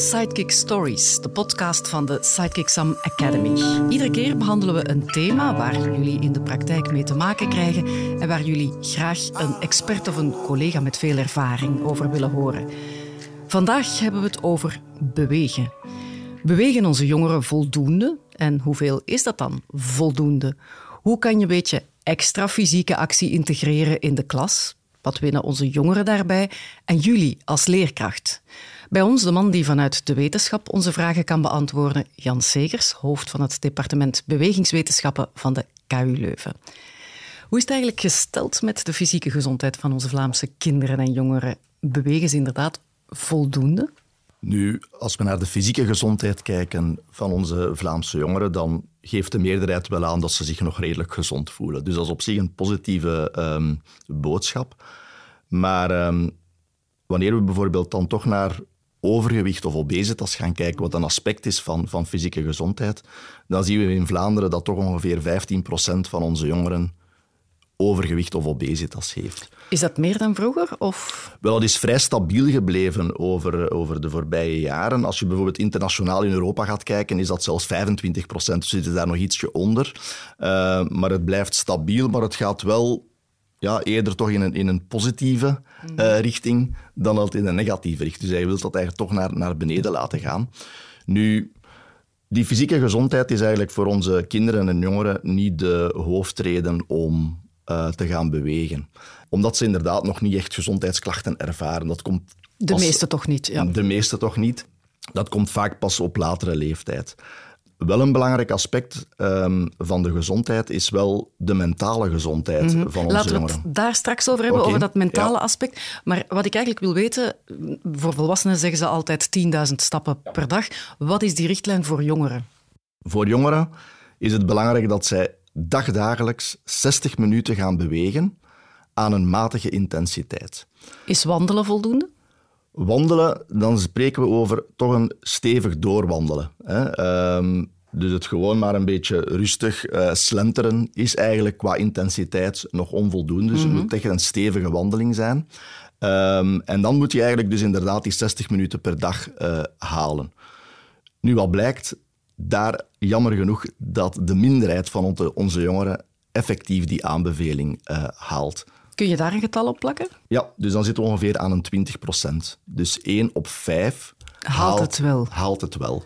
Sidekick Stories, de podcast van de Sidekick Sam Academy. Iedere keer behandelen we een thema waar jullie in de praktijk mee te maken krijgen en waar jullie graag een expert of een collega met veel ervaring over willen horen. Vandaag hebben we het over bewegen. Bewegen onze jongeren voldoende? En hoeveel is dat dan voldoende? Hoe kan je een beetje extra fysieke actie integreren in de klas? Wat winnen onze jongeren daarbij? En jullie als leerkracht? Bij ons de man die vanuit de wetenschap onze vragen kan beantwoorden, Jan Segers, hoofd van het departement Bewegingswetenschappen van de KU Leuven. Hoe is het eigenlijk gesteld met de fysieke gezondheid van onze Vlaamse kinderen en jongeren? Bewegen ze inderdaad voldoende? Nu, als we naar de fysieke gezondheid kijken van onze Vlaamse jongeren, dan geeft de meerderheid wel aan dat ze zich nog redelijk gezond voelen. Dus dat is op zich een positieve um, boodschap. Maar um, wanneer we bijvoorbeeld dan toch naar overgewicht of obesitas gaan kijken, wat een aspect is van, van fysieke gezondheid, dan zien we in Vlaanderen dat toch ongeveer 15% van onze jongeren overgewicht of obesitas heeft. Is dat meer dan vroeger? Of? Wel, het is vrij stabiel gebleven over, over de voorbije jaren. Als je bijvoorbeeld internationaal in Europa gaat kijken, is dat zelfs 25 procent. Dus zitten daar nog ietsje onder. Uh, maar het blijft stabiel, maar het gaat wel ja, eerder toch in een, in een positieve uh, richting dan altijd in een negatieve richting. Dus hij wil dat eigenlijk toch naar, naar beneden laten gaan. Nu, die fysieke gezondheid is eigenlijk voor onze kinderen en jongeren niet de hoofdreden om uh, te gaan bewegen. Omdat ze inderdaad nog niet echt gezondheidsklachten ervaren. Dat komt de meeste toch niet, ja. De meeste toch niet. Dat komt vaak pas op latere leeftijd. Wel een belangrijk aspect um, van de gezondheid is wel de mentale gezondheid mm -hmm. van onze Laten jongeren. we het daar straks over hebben, okay. over dat mentale ja. aspect. Maar wat ik eigenlijk wil weten, voor volwassenen zeggen ze altijd 10.000 stappen per dag. Wat is die richtlijn voor jongeren? Voor jongeren is het belangrijk dat zij dagdagelijks 60 minuten gaan bewegen aan een matige intensiteit. Is wandelen voldoende? Wandelen, dan spreken we over toch een stevig doorwandelen. Hè. Um, dus het gewoon maar een beetje rustig uh, slenteren is eigenlijk qua intensiteit nog onvoldoende. Dus mm -hmm. het moet echt een stevige wandeling zijn. Um, en dan moet je eigenlijk dus inderdaad die 60 minuten per dag uh, halen. Nu, wat blijkt, daar jammer genoeg dat de minderheid van onze, onze jongeren effectief die aanbeveling uh, haalt. Kun je daar een getal op plakken? Ja, dus dan zitten we ongeveer aan een 20 procent. Dus 1 op 5 haalt, haalt, het wel. haalt het wel.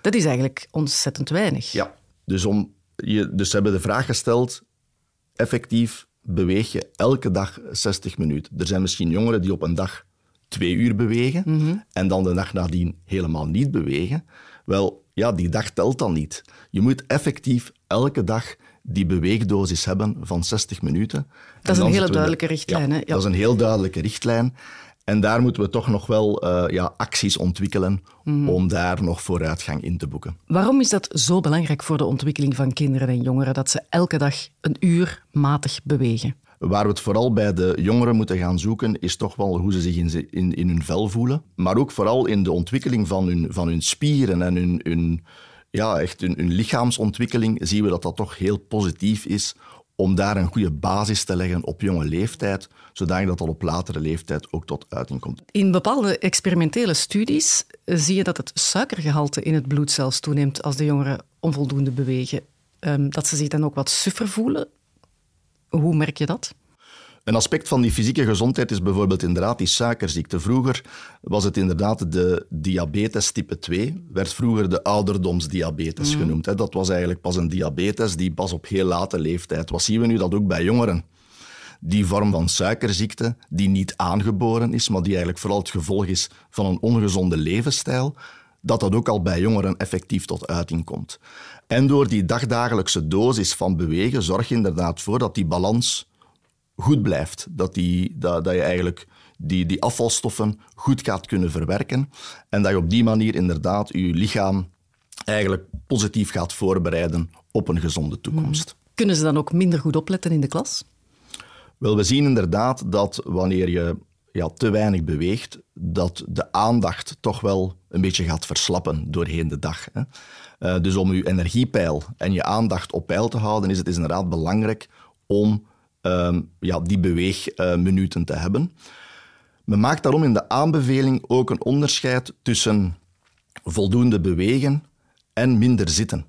Dat is eigenlijk ontzettend weinig. Ja, dus, om, je, dus ze hebben de vraag gesteld, effectief beweeg je elke dag 60 minuten. Er zijn misschien jongeren die op een dag twee uur bewegen mm -hmm. en dan de dag nadien helemaal niet bewegen. Wel, ja, die dag telt dan niet. Je moet effectief elke dag die beweegdosis hebben van 60 minuten. Dat is een hele duidelijke de, richtlijn. Ja, hè? Ja. Dat is een heel duidelijke richtlijn. En daar moeten we toch nog wel uh, ja, acties ontwikkelen mm. om daar nog vooruitgang in te boeken. Waarom is dat zo belangrijk voor de ontwikkeling van kinderen en jongeren dat ze elke dag een uur matig bewegen? Waar we het vooral bij de jongeren moeten gaan zoeken, is toch wel hoe ze zich in, in, in hun vel voelen. Maar ook vooral in de ontwikkeling van hun, van hun spieren en hun, hun, ja, echt hun, lichaamsontwikkeling zien we dat dat toch heel positief is om daar een goede basis te leggen op jonge leeftijd, zodat dat op latere leeftijd ook tot uiting komt. In bepaalde experimentele studies zie je dat het suikergehalte in het bloed zelfs toeneemt als de jongeren onvoldoende bewegen. Um, dat ze zich dan ook wat suffer voelen. Hoe merk je dat? Een aspect van die fysieke gezondheid is bijvoorbeeld inderdaad die suikerziekte. Vroeger was het inderdaad de diabetes type 2, werd vroeger de ouderdomsdiabetes mm. genoemd. Dat was eigenlijk pas een diabetes die pas op heel late leeftijd. Wat zien we nu dat ook bij jongeren? Die vorm van suikerziekte, die niet aangeboren is, maar die eigenlijk vooral het gevolg is van een ongezonde levensstijl, dat dat ook al bij jongeren effectief tot uiting komt. En door die dagdagelijkse dosis van bewegen zorg je inderdaad voor dat die balans goed blijft. Dat, die, dat, dat je eigenlijk die, die afvalstoffen goed gaat kunnen verwerken. En dat je op die manier inderdaad je lichaam eigenlijk positief gaat voorbereiden op een gezonde toekomst. Kunnen ze dan ook minder goed opletten in de klas? Wel, we zien inderdaad dat wanneer je ja, te weinig beweegt, dat de aandacht toch wel een beetje gaat verslappen doorheen de dag. Hè. Uh, dus om je energiepeil en je aandacht op peil te houden, is het is inderdaad belangrijk om uh, ja, die beweegminuten uh, te hebben. Men maakt daarom in de aanbeveling ook een onderscheid tussen voldoende bewegen en minder zitten.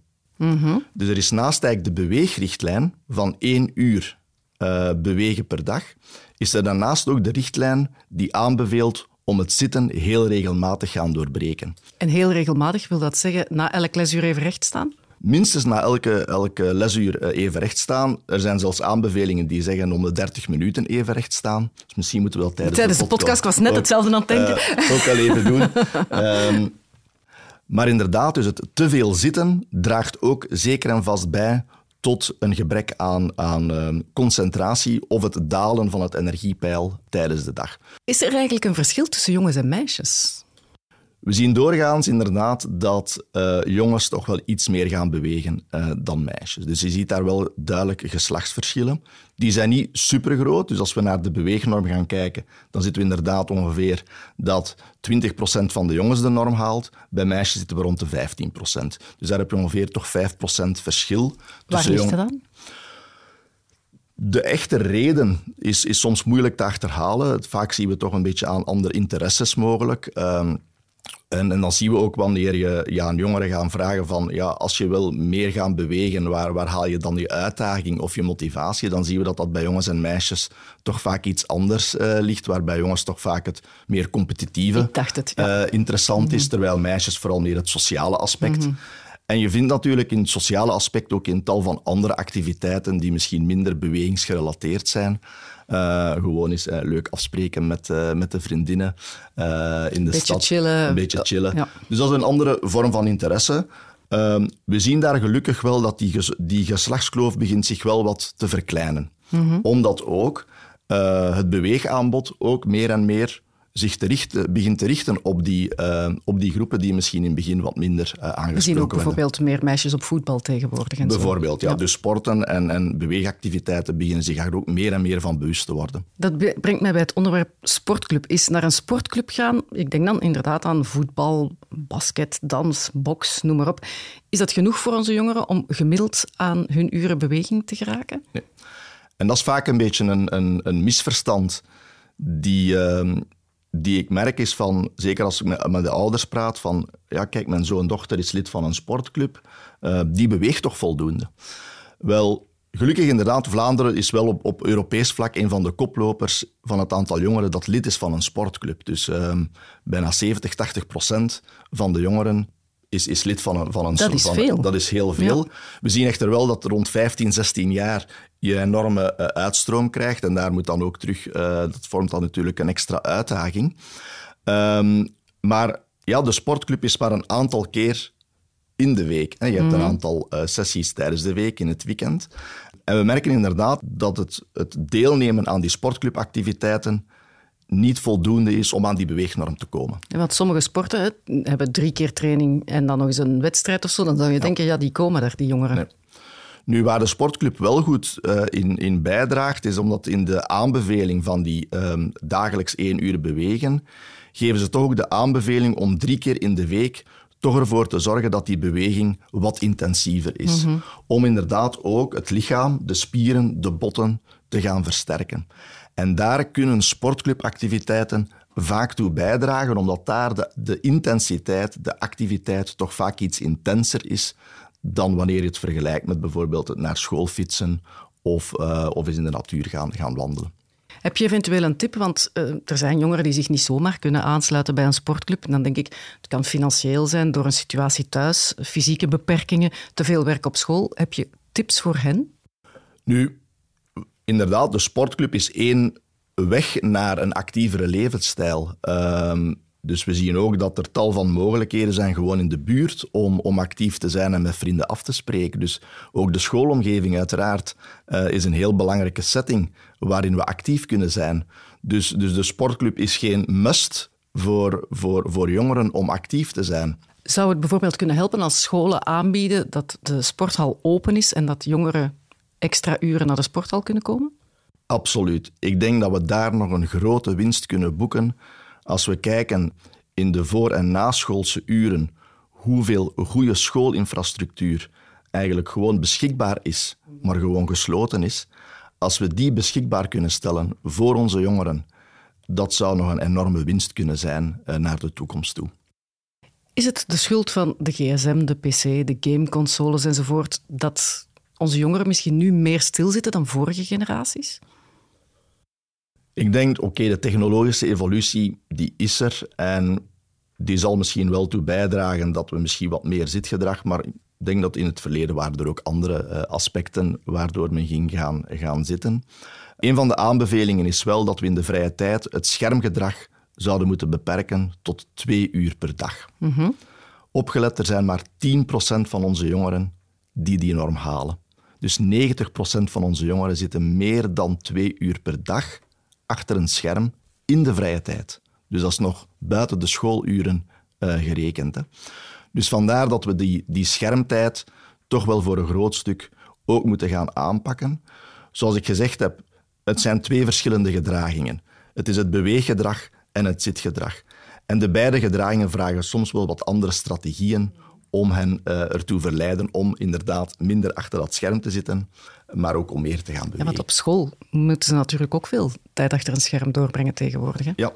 Dus er is naast eigenlijk de beweegrichtlijn van één uur uh, bewegen per dag, is er daarnaast ook de richtlijn die aanbeveelt om het zitten heel regelmatig gaan doorbreken. En heel regelmatig wil dat zeggen na elk lesuur even recht staan? Minstens na elke, elke lesuur eh, even recht staan. Er zijn zelfs aanbevelingen die zeggen om de 30 minuten even recht staan. Dus misschien moeten we dat tijdens, tijdens de, podcast, de podcast was net hetzelfde aan het denken. Uh, ook wel even doen. um, maar inderdaad, dus het te veel zitten draagt ook zeker en vast bij tot een gebrek aan, aan uh, concentratie of het dalen van het energiepeil tijdens de dag. Is er eigenlijk een verschil tussen jongens en meisjes? We zien doorgaans inderdaad dat uh, jongens toch wel iets meer gaan bewegen uh, dan meisjes. Dus je ziet daar wel duidelijk geslachtsverschillen. Die zijn niet super groot. Dus als we naar de beweegnorm gaan kijken, dan zitten we inderdaad ongeveer dat 20% van de jongens de norm haalt. Bij meisjes zitten we rond de 15%. Dus daar heb je ongeveer toch 5% verschil. Waar ligt dat dan? De echte reden is, is soms moeilijk te achterhalen. Vaak zien we toch een beetje aan andere interesses mogelijk. Uh, en, en, dan zien we ook wanneer je ja, een jongere gaan vragen van ja, als je wil meer gaan bewegen, waar, waar haal je dan je uitdaging of je motivatie? Dan zien we dat dat bij jongens en meisjes toch vaak iets anders uh, ligt, waarbij jongens toch vaak het meer competitieve het, ja. uh, interessant is, mhm. terwijl meisjes vooral meer het sociale aspect. Mm En je vindt natuurlijk in het sociale aspect ook in tal van andere activiteiten die misschien minder bewegingsgerelateerd zijn. Uh, gewoon eens uh, leuk afspreken met, uh, met de vriendinnen in de beetje stad. Chillen. Een beetje chillen. Ja. Dus dat is een andere vorm van interesse. Ehm, we zien daar gelukkig wel dat die, ges die geslachtskloof begint zich wel wat te verkleinen. Mm -hmm. Omdat ook het beweegaanbod ook meer en meer zich te richten, begint te richten op die, uh, op die groepen die misschien in het begin wat minder uh, aangesproken We zien ook bijvoorbeeld meer meisjes op voetbal tegenwoordig. En bijvoorbeeld, zo. ja. Dus sporten en, en beweegactiviteiten beginnen zich daar ook meer en meer van bewust te worden. Dat brengt mij bij het onderwerp sportclub. Is naar een sportclub gaan, ik denk dan inderdaad aan voetbal, basket, dans, box, noem maar op. Is dat genoeg voor onze jongeren om gemiddeld aan hun uren beweging te geraken? Nee. En dat is vaak een beetje een, een, een misverstand die... Uh, die ik merk is van, zeker als ik met, de ouders praat, van ja, kijk, mijn zoon dochter is lid van een sportclub, uh, die beweegt toch voldoende. Wel, gelukkig inderdaad, Vlaanderen is wel op, op Europees vlak een van de koplopers van het aantal jongeren dat lid is van een sportclub. Dus uh, bijna 70, 80 procent van de jongeren is, is lid van een, van een Dat is van, veel. Dat is heel veel. Ja. We zien echter wel dat rond 15, 16 jaar je enorme uh, uitstroom krijgt. En daar moet dan ook terug, uh, dat vormt dan natuurlijk een extra uitdaging. Um, maar ja, de sportclub is maar een aantal keer in de week. Hè. Je hebt mm. een aantal uh, sessies tijdens de week, in het weekend. En we merken inderdaad dat het, het deelnemen aan die sportclubactiviteiten niet voldoende is om aan die beweegnorm te komen. Want sommige sporten hè, hebben drie keer training en dan nog eens een wedstrijd of zo. Dan zou je ja. denken, ja, die komen daar, die jongeren. Nee. Nu, waar de sportclub wel goed uh, in, in bijdraagt, is omdat in de aanbeveling van die um, dagelijks één uur bewegen, geven ze toch ook de aanbeveling om drie keer in de week toch ervoor te zorgen dat die beweging wat intensiever is. Mm -hmm. Om inderdaad ook het lichaam, de spieren, de botten te gaan versterken. En daar kunnen sportclubactiviteiten vaak toe bijdragen, omdat daar de, de, intensiteit, de activiteit toch vaak iets intenser is dan wanneer je het vergelijkt met bijvoorbeeld het naar school fietsen of, uh, of eens in de natuur gaan, gaan wandelen. Heb je eventueel een tip? Want uh, er zijn jongeren die zich niet zomaar kunnen aansluiten bij een sportclub. En dan denk ik, het kan financieel zijn, door een situatie thuis, fysieke beperkingen, te veel werk op school. Heb je tips voor hen? Nu, inderdaad, de sportclub is één weg naar een actievere levensstijl. Um, dus we zien ook dat er tal van mogelijkheden zijn gewoon in de buurt om, om actief te zijn en met vrienden af te spreken. Dus ook de schoolomgeving uiteraard uh, is een heel belangrijke setting waarin we actief kunnen zijn. Dus, dus de sportclub is geen must voor, voor, voor jongeren om actief te zijn. Zou het bijvoorbeeld kunnen helpen als scholen aanbieden dat de sporthal open is en dat jongeren extra uren naar de sporthal kunnen komen? Absoluut. Ik denk dat we daar nog een grote winst kunnen boeken als we kijken in de voor- en naschoolse uren hoeveel goede schoolinfrastructuur eigenlijk gewoon beschikbaar is, maar gewoon gesloten is. Als we die beschikbaar kunnen stellen voor onze jongeren, dat zou nog een enorme winst kunnen zijn naar de toekomst toe. Is het de schuld van de gsm, de pc, de gameconsoles enzovoort dat onze jongeren misschien nu meer stilzitten dan vorige generaties? Ik denk, oké, de technologische evolutie die is er en die zal misschien wel toe bijdragen dat we misschien wat meer zitgedrag, maar ik denk dat in het verleden waren er ook andere uh, aspecten waardoor men ging gaan, gaan zitten. Een van de aanbevelingen is wel dat we in de vrije tijd het schermgedrag zouden moeten beperken tot twee uur per dag. Mm Opgelet, er zijn maar 10% van onze jongeren die die norm halen. Dus 90% van onze jongeren zitten meer dan twee uur per dag achter een scherm in de vrije tijd. Dus dat is nog buiten de schooluren uh, gerekend. Hè. Dus vandaar dat we die, die schermtijd toch wel voor een groot stuk ook moeten gaan aanpakken. Zoals ik gezegd heb, het zijn twee verschillende gedragingen. Het is het beweeggedrag en het zitgedrag. En de beide gedragingen vragen soms wel wat andere strategieën om hen uh, ertoe verleiden om inderdaad minder achter dat scherm te zitten, maar ook om meer te gaan bewegen. Ja, want op school moeten ze natuurlijk ook veel tijd achter een scherm doorbrengen tegenwoordig. Hè? Ja.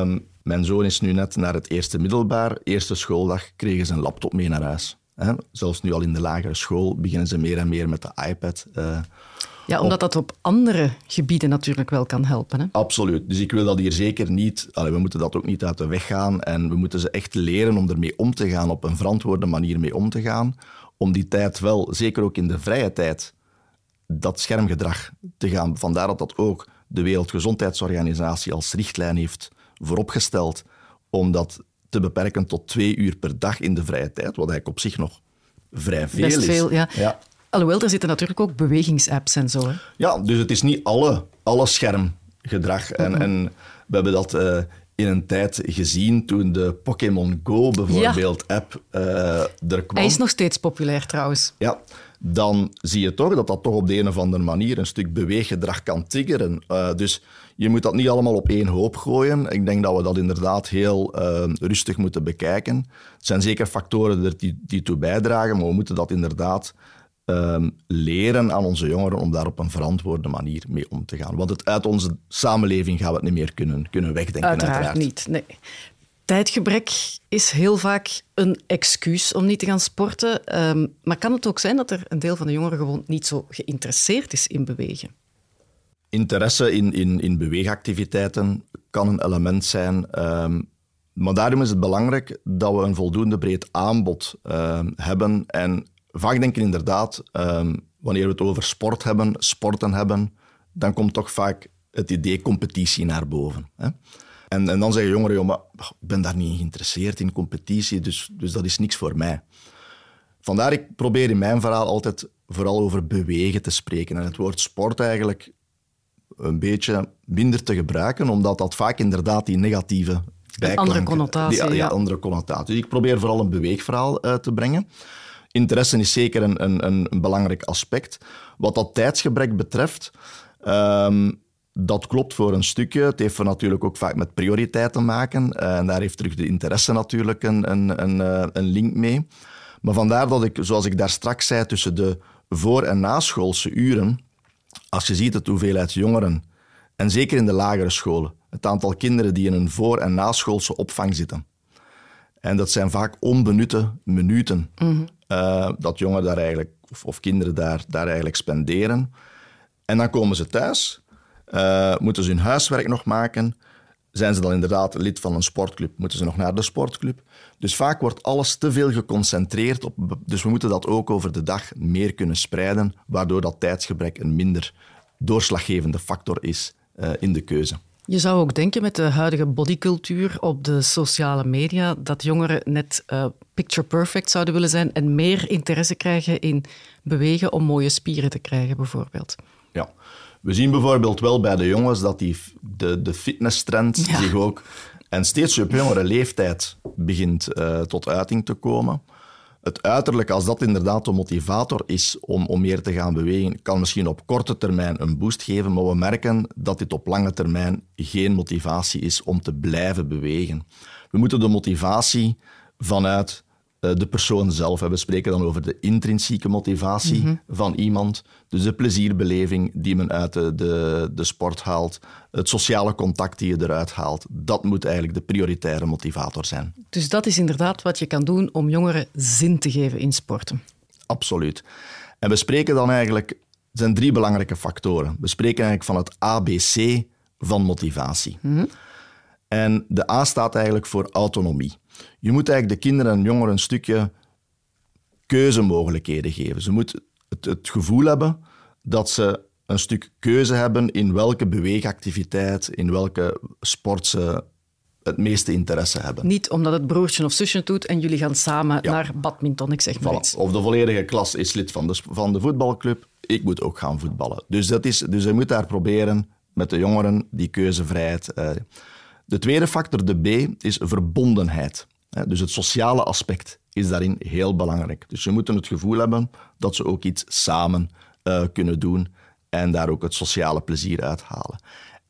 Um, mijn zoon is nu net naar het eerste middelbaar. Eerste schooldag kregen ze een laptop mee naar huis. Hè? Zelfs nu al in de lagere school beginnen ze meer en meer met de iPad. Uh, ja, omdat dat op andere gebieden natuurlijk wel kan helpen. Hè? Absoluut. Dus ik wil dat hier zeker niet... Allee, we moeten dat ook niet uit de weg gaan. En we moeten ze echt leren om ermee om te gaan, op een verantwoorde manier mee om te gaan. Om die tijd wel, zeker ook in de vrije tijd, dat schermgedrag te gaan. Vandaar dat dat ook de Wereldgezondheidsorganisatie als richtlijn heeft vooropgesteld om dat te beperken tot twee uur per dag in de vrije tijd, wat eigenlijk op zich nog vrij veel Best is. Veel, ja. ja. Alhoewel, er zitten natuurlijk ook bewegingsapps en zo. Hè? Ja, dus het is niet alle, alle schermgedrag. En, mhm. en we hebben dat uh, in een tijd gezien toen de Pokémon Go bijvoorbeeld app uh, er kwam. Hij is nog steeds populair trouwens. Ja, dan zie je toch dat dat toch op de een of andere manier een stuk beweeggedrag kan triggeren. Uh, dus je moet dat niet allemaal op één hoop gooien. Ik denk dat we dat inderdaad heel uh, rustig moeten bekijken. Er zijn zeker factoren die, die toe bijdragen, maar we moeten dat inderdaad um, leren aan onze jongeren om daar op een verantwoorde manier mee om te gaan. Want het, uit onze samenleving gaan we het niet meer kunnen, kunnen wegdenken. Uiteraard, uiteraard. niet, nee. Tijdgebrek is heel vaak een excuus om niet te gaan sporten. Um, maar kan het ook zijn dat er een deel van de jongeren gewoon niet zo geïnteresseerd is in bewegen? Interesse in, in, in beweegactiviteiten kan een element zijn. Um, maar daarom is het belangrijk dat we een voldoende breed aanbod uh, hebben. En vaak denken inderdaad, wanneer we het over sport hebben, sporten hebben, dan komt toch vaak het idee competitie naar boven. Hè? En, en dan zeggen jongeren, joh, maar ik ben daar niet geïnteresseerd in competitie, dus, dus dat is niks voor mij. Vandaar, ik probeer in mijn verhaal altijd vooral over bewegen te spreken. En het woord sport eigenlijk een beetje minder te gebruiken, omdat dat vaak inderdaad die negatieve andere connotatie. Die, ja, andere connotatie. Dus ik probeer vooral een beweegverhaal uh, te brengen. Interesse is zeker een, een, een, belangrijk aspect. Wat dat tijdsgebrek betreft... Um, dat klopt voor een stukje. Het heeft natuurlijk ook vaak met prioriteit te maken. Eh, en daar heeft terug de interesse natuurlijk een, een, een, eh, een link mee. Maar vandaar dat ik, zoals ik daar straks zei, tussen de voor- en naschoolse uren, als je ziet het hoeveelheid jongeren, en zeker in de lagere scholen, het aantal kinderen die in een voor- en naschoolse opvang zitten. En dat zijn vaak onbenutte minuten mm dat jongeren daar eigenlijk, of, of kinderen daar, daar eigenlijk spenderen. En dan komen ze thuis uh, moeten ze hun huiswerk nog maken? Zijn ze dan inderdaad lid van een sportclub? Moeten ze nog naar de sportclub? Dus vaak wordt alles te veel geconcentreerd op. Dus we moeten dat ook over de dag meer kunnen spreiden, waardoor dat tijdsgebrek een minder doorslaggevende factor is uh, in de keuze. Je zou ook denken met de huidige bodycultuur op de sociale media dat jongeren net uh, picture perfect zouden willen zijn en meer interesse krijgen in bewegen om mooie spieren te krijgen, bijvoorbeeld. Ja, we zien bijvoorbeeld wel bij de jongens dat die, de, de fitnesstrend zich ook... En steeds op jongere leeftijd begint uh, tot uiting te komen. Het uiterlijk, als dat inderdaad de motivator is om, om meer te gaan bewegen, kan misschien op korte termijn een boost geven, maar we merken dat dit op lange termijn geen motivatie is om te blijven bewegen. We moeten de motivatie vanuit eh, de persoon zelf. We spreken dan over de intrinsieke motivatie Mhm. van iemand. Dus de plezierbeleving die men uit de, de, de sport haalt. Het sociale contact die je eruit haalt. Dat moet eigenlijk de prioritaire motivator zijn. Dus dat is inderdaad wat je kan doen om jongeren zin te geven in sporten. Absoluut. En we spreken dan eigenlijk... Er zijn drie belangrijke factoren. We spreken eigenlijk van het ABC van motivatie. En de A staat eigenlijk voor autonomie. Je moet eigenlijk de kinderen en jongeren een stukje keuzemogelijkheden geven. Ze moeten het, het gevoel hebben dat ze een stuk keuze hebben in welke beweegactiviteit, in welke sport ze het meeste interesse hebben. Niet omdat het broertje of zusje doet en jullie gaan samen naar badminton, ik zeg maar Voilà. iets. Of de volledige klas is lid van de, van de voetbalclub. Ik moet ook gaan voetballen. Dus, dat is, dus je moet daar proberen met de jongeren die keuzevrijheid. eh. De tweede factor, de B, is verbondenheid. Dus het sociale aspect is daarin heel belangrijk. Dus ze moeten het gevoel hebben dat ze ook iets samen eh, kunnen doen en daar ook het sociale plezier uit halen.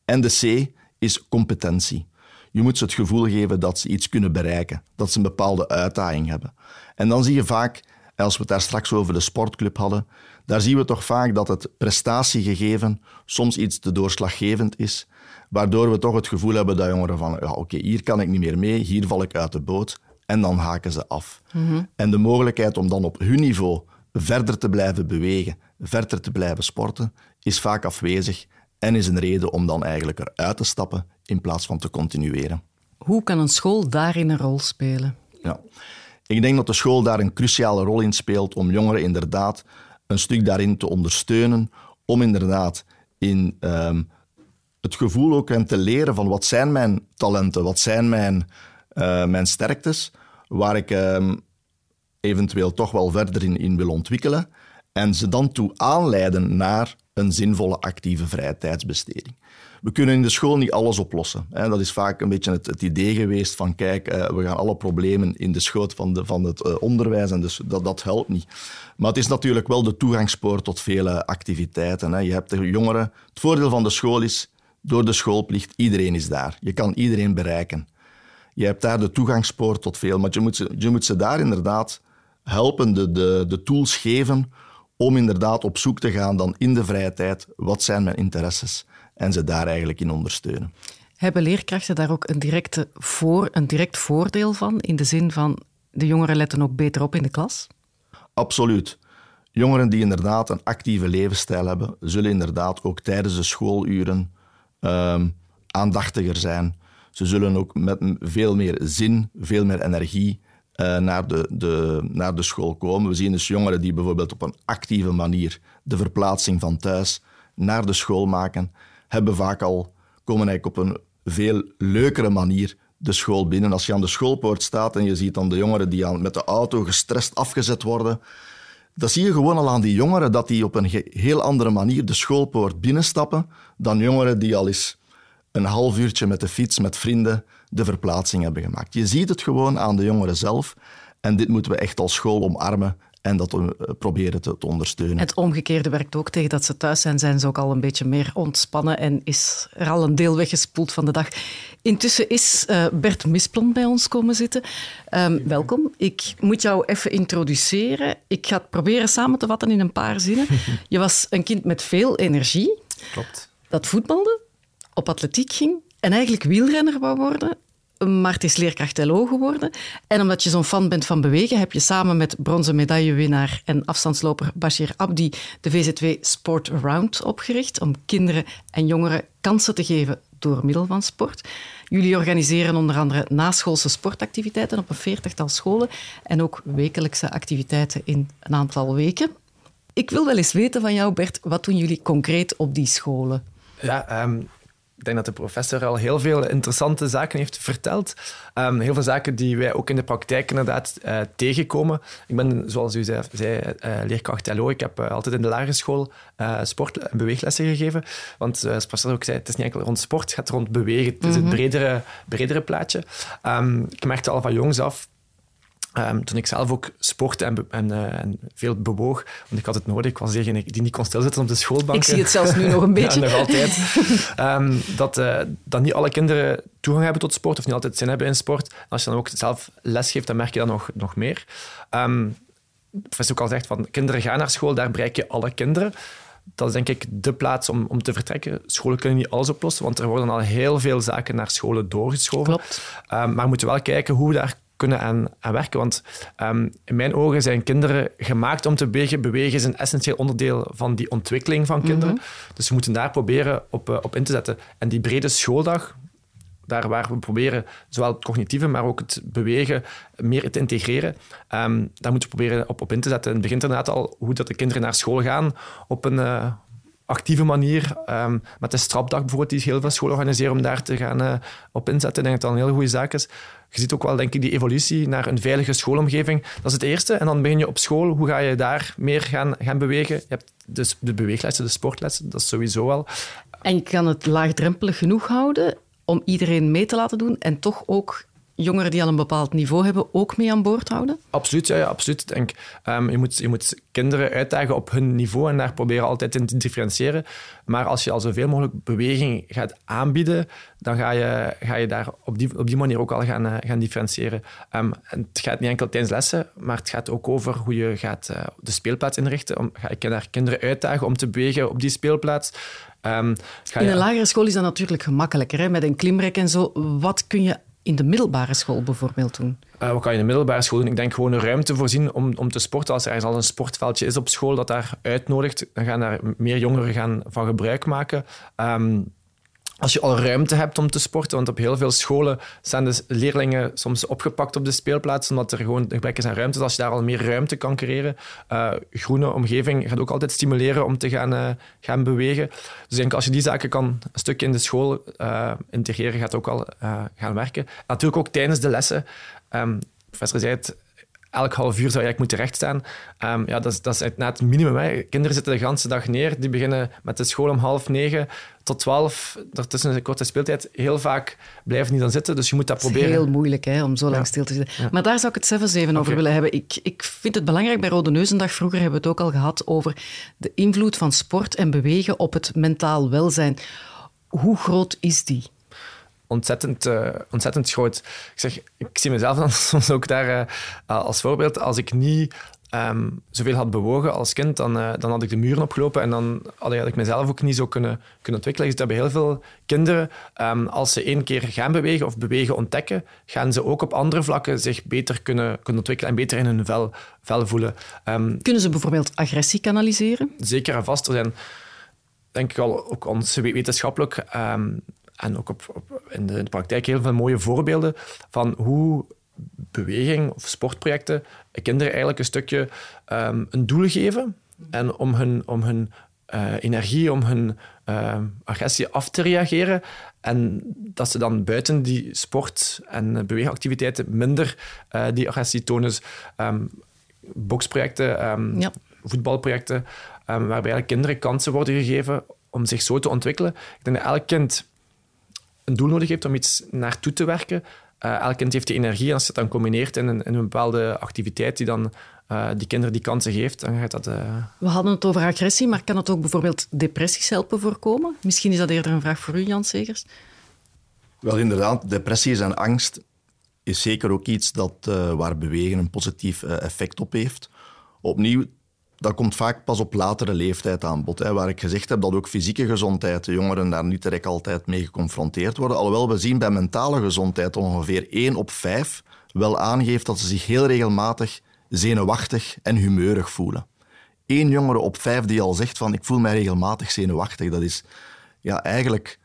En de C is competentie. Je moet ze het gevoel geven dat ze iets kunnen bereiken, dat ze een bepaalde uitdaging hebben. En dan zie je vaak, als we het daar straks over de sportclub hadden, daar zien we toch vaak dat het prestatiegegeven soms iets te doorslaggevend is, waardoor we toch het gevoel hebben dat jongeren van, ja, oké, hier kan ik niet meer mee, hier val ik uit de boot, en dan haken ze af. En de mogelijkheid om dan op hun niveau verder te blijven bewegen, verder te blijven sporten, is vaak afwezig en is een reden om dan eigenlijk eruit te stappen in plaats van te continueren. Hoe kan een school daarin een rol spelen? Ja. Ik denk dat de school daar een cruciale rol in speelt om jongeren inderdaad een stuk daarin te ondersteunen, om inderdaad in ehm, het gevoel ook hen te leren van wat zijn mijn talenten, wat zijn mijn, eh, mijn sterktes, waar ik ehm, eventueel toch wel verder in, in wil ontwikkelen en ze dan toe aanleiden naar een zinvolle actieve vrije tijdsbesteding. We kunnen in de school niet alles oplossen. Dat is vaak een beetje het, idee geweest van kijk, eh, we gaan alle problemen in de schoot van, de, van het eh, onderwijs en dus dat, dat helpt niet. Maar het is natuurlijk wel de toegangspoort tot vele activiteiten. Je hebt de jongeren. Het voordeel van de school is, door de schoolplicht, iedereen is daar. Je kan iedereen bereiken. Je hebt daar de toegangspoort tot veel, maar je moet ze, je moet ze daar inderdaad helpen, de, de, de tools geven om inderdaad op zoek te gaan dan in de vrije tijd, wat zijn mijn interesses, en ze daar eigenlijk in ondersteunen. Hebben leerkrachten daar ook een, directe voor, een direct voordeel van, in de zin van de jongeren letten ook beter op in de klas? Absoluut. Jongeren die inderdaad een actieve levensstijl hebben, zullen inderdaad ook tijdens de schooluren ehm, aandachtiger zijn. Ze zullen ook met veel meer zin, veel meer energie eh, naar, de, de, naar de school komen. We zien dus jongeren die bijvoorbeeld op een actieve manier de verplaatsing van thuis naar de school maken, hebben vaak al, komen eigenlijk op een veel leukere manier de school binnen. Als je aan de schoolpoort staat en je ziet dan de jongeren die aan, met de auto gestrest afgezet worden, dat zie je gewoon al aan die jongeren, dat die op een heel andere manier de schoolpoort binnenstappen dan jongeren die al eens een half uurtje met de fiets met vrienden de verplaatsing hebben gemaakt. Je ziet het gewoon aan de jongeren zelf en dit moeten we echt als school omarmen en dat eh, proberen te, te ondersteunen. Het omgekeerde werkt ook tegen dat ze thuis zijn, zijn ze ook al een beetje meer ontspannen en is er al een deel weggespoeld van de dag. Intussen is eh, Bert Misplon bij ons komen zitten. Ehm, welkom. Ik moet jou even introduceren. Ik ga het proberen samen te vatten in een paar zinnen. Je was een kind met veel energie, Klopt. dat voetbalde, op atletiek ging en eigenlijk wielrenner wou worden. Maar is leerkracht LO geworden. En omdat je zo'n fan bent van bewegen, heb je samen met bronzen medaillewinnaar en afstandsloper Bashir Abdi de VZW Sport Around opgericht om kinderen en jongeren kansen te geven door middel van sport. Jullie organiseren onder andere naschoolse sportactiviteiten op een veertigtal scholen en ook wekelijkse activiteiten in een aantal weken. Ik wil wel eens weten van jou, Bert, wat doen jullie concreet op die scholen? Ja, ehm, ik denk dat de professor al heel veel interessante zaken heeft verteld. Ehm, heel veel zaken die wij ook in de praktijk inderdaad eh, tegenkomen. Ik ben, zoals u zei, zei eh, leerkracht LO. Ik heb eh, altijd in de lagere school sport- en beweeglessen gegeven. Want zoals de professor ook zei, het is niet enkel rond sport, het gaat rond bewegen. Het is het bredere, bredere plaatje. Ehm, ik merkte al van jongs af Ehm, toen ik zelf ook sportte en, en, eh, en veel bewoog, want ik had het nodig, ik was degene die niet kon stilzitten op de schoolbank. Ik zie het zelfs nu nog een beetje. Ja, nog altijd. Ehm, dat, eh, dat niet alle kinderen toegang hebben tot sport of niet altijd zin hebben in sport. Als je dan ook zelf les geeft, dan merk je dat nog, nog meer. Um, professor ook al zegt van kinderen gaan naar school, daar bereik je alle kinderen. Dat is denk ik de plaats om, om te vertrekken. Scholen kunnen niet alles oplossen, want er worden al heel veel zaken naar scholen doorgeschoven. Klopt. Um, maar we moeten wel kijken hoe we daar kunnen aan, aan werken. Want um, in mijn ogen zijn kinderen gemaakt om te bewegen. Bewegen is een essentieel onderdeel van die ontwikkeling van kinderen. Mm -hmm. Dus we moeten daar proberen op, uh, op in te zetten. En die brede schooldag, daar waar we proberen zowel het cognitieve, maar ook het bewegen meer te integreren. Um, daar moeten we proberen op, op in te zetten. Het begint inderdaad al hoe dat de kinderen naar school gaan op een uh, actieve manier. Um, met de strapdag bijvoorbeeld, die heel veel scholen organiseren om daar te gaan uh, op inzetten. Ik denk dat dat een heel goede zaak is. Je ziet ook wel, denk ik, die evolutie naar een veilige schoolomgeving. Dat is het eerste. En dan begin je op school. Hoe ga je daar meer gaan, gaan bewegen? Je hebt dus de beweeglessen, de sportlessen. Dat is sowieso wel. En je kan het laagdrempelig genoeg houden om iedereen mee te laten doen en toch ook jongeren die al een bepaald niveau hebben ook mee aan boord houden? Absoluut, ja, ja absoluut. Ik denk, um, je, moet, je moet kinderen uitdagen op hun niveau en daar proberen altijd in te differentiëren. Maar als je al zoveel mogelijk beweging gaat aanbieden, dan ga je, ga je daar op die, op die manier ook al gaan, uh, gaan differentiëren. Um, en het gaat niet enkel tijdens lessen, maar het gaat ook over hoe je gaat uh, de speelplaats inrichten. Om, ga je daar kinderen uitdagen om te bewegen op die speelplaats. Um, in een lagere school is dat natuurlijk gemakkelijker, hè? met een klimrek en zo. Wat kun je in de middelbare school bijvoorbeeld doen? Uh, wat kan je in de middelbare school doen? Ik denk gewoon een ruimte voorzien om, om te sporten. Als er ergens al een sportveldje is op school dat daar uitnodigt, dan gaan daar meer jongeren gaan van gebruik maken. Um, als je al ruimte hebt om te sporten, want op heel veel scholen zijn de leerlingen soms opgepakt op de speelplaats, omdat er gewoon gebrek is aan ruimte. Dus als je daar al meer ruimte kan creëren, uh, groene omgeving gaat ook altijd stimuleren om te gaan, uh, gaan bewegen. Dus ik denk als je die zaken kan een stukje in de school uh, integreren, gaat ook al gaan werken. En natuurlijk ook tijdens de lessen. Um, professor zei het, elk half uur zou je eigenlijk moeten rechtstaan. Um, ja, dat, is, dat is het minimum. Hè. Kinderen zitten de hele dag neer. Die beginnen met de school om half negen tot twaalf. Daartussen een korte speeltijd. Heel vaak blijven die dan zitten. Dus je moet dat, dat proberen. Het is heel moeilijk hè, om zo lang ja. stil te zitten. Ja. Maar daar zou ik het zelfs even okay. over willen hebben. Ik, ik vind het belangrijk bij Rode Neuzendag. Vroeger hebben we het ook al gehad over de invloed van sport en bewegen op het mentaal welzijn. Hoe groot is die? Ontzettend, uh, ontzettend groot. Ik, zeg, ik zie mezelf dan soms ook daar uh, als voorbeeld. Als ik niet um, zoveel had bewogen als kind, dan, uh, dan had ik de muren opgelopen en dan had ik mezelf ook niet zo kunnen, kunnen ontwikkelen. Dus dat hebben heel veel kinderen, um, als ze één keer gaan bewegen of bewegen ontdekken, gaan ze ook op andere vlakken zich beter kunnen, kunnen ontwikkelen en beter in hun vel, vel voelen. Um, kunnen ze bijvoorbeeld agressie kanaliseren? Zeker en vast. Er zijn, denk ik al, ook ons wetenschappelijk en ook op, op, in, de, in, de, praktijk heel veel mooie voorbeelden van hoe beweging of sportprojecten kinderen eigenlijk een stukje um, een doel geven en om hun, om hun uh, energie, om hun uh, agressie af te reageren. En dat ze dan buiten die sport- en beweegactiviteiten minder uh, die agressie tonen. Dus, um, boksprojecten, um, ja. voetbalprojecten, waarbij kinderen kansen worden gegeven om zich zo te ontwikkelen. Ik denk dat elk kind een doel nodig heeft om iets naartoe te werken. Uh, elk kind heeft die energie. En als je het dan combineert in een, in een bepaalde activiteit die dan uh, die kinderen die kansen geeft, dan gaat dat... Uh... We hadden het over agressie, maar kan het ook bijvoorbeeld depressies helpen voorkomen? Misschien is dat eerder een vraag voor u, Jan Segers. Wel, inderdaad. Depressies en angst is zeker ook iets dat, waar bewegen een positief effect op heeft. Opnieuw, dat komt vaak pas op latere leeftijd aan bod. Hè, waar ik gezegd heb dat ook fysieke gezondheid, de jongeren daar niet direct altijd mee geconfronteerd worden. Alhoewel we zien bij mentale gezondheid ongeveer 1 op 5 wel aangeeft dat ze zich heel regelmatig zenuwachtig en humeurig voelen. Eén jongere op vijf die al zegt van ik voel mij regelmatig zenuwachtig, dat is ja, eigenlijk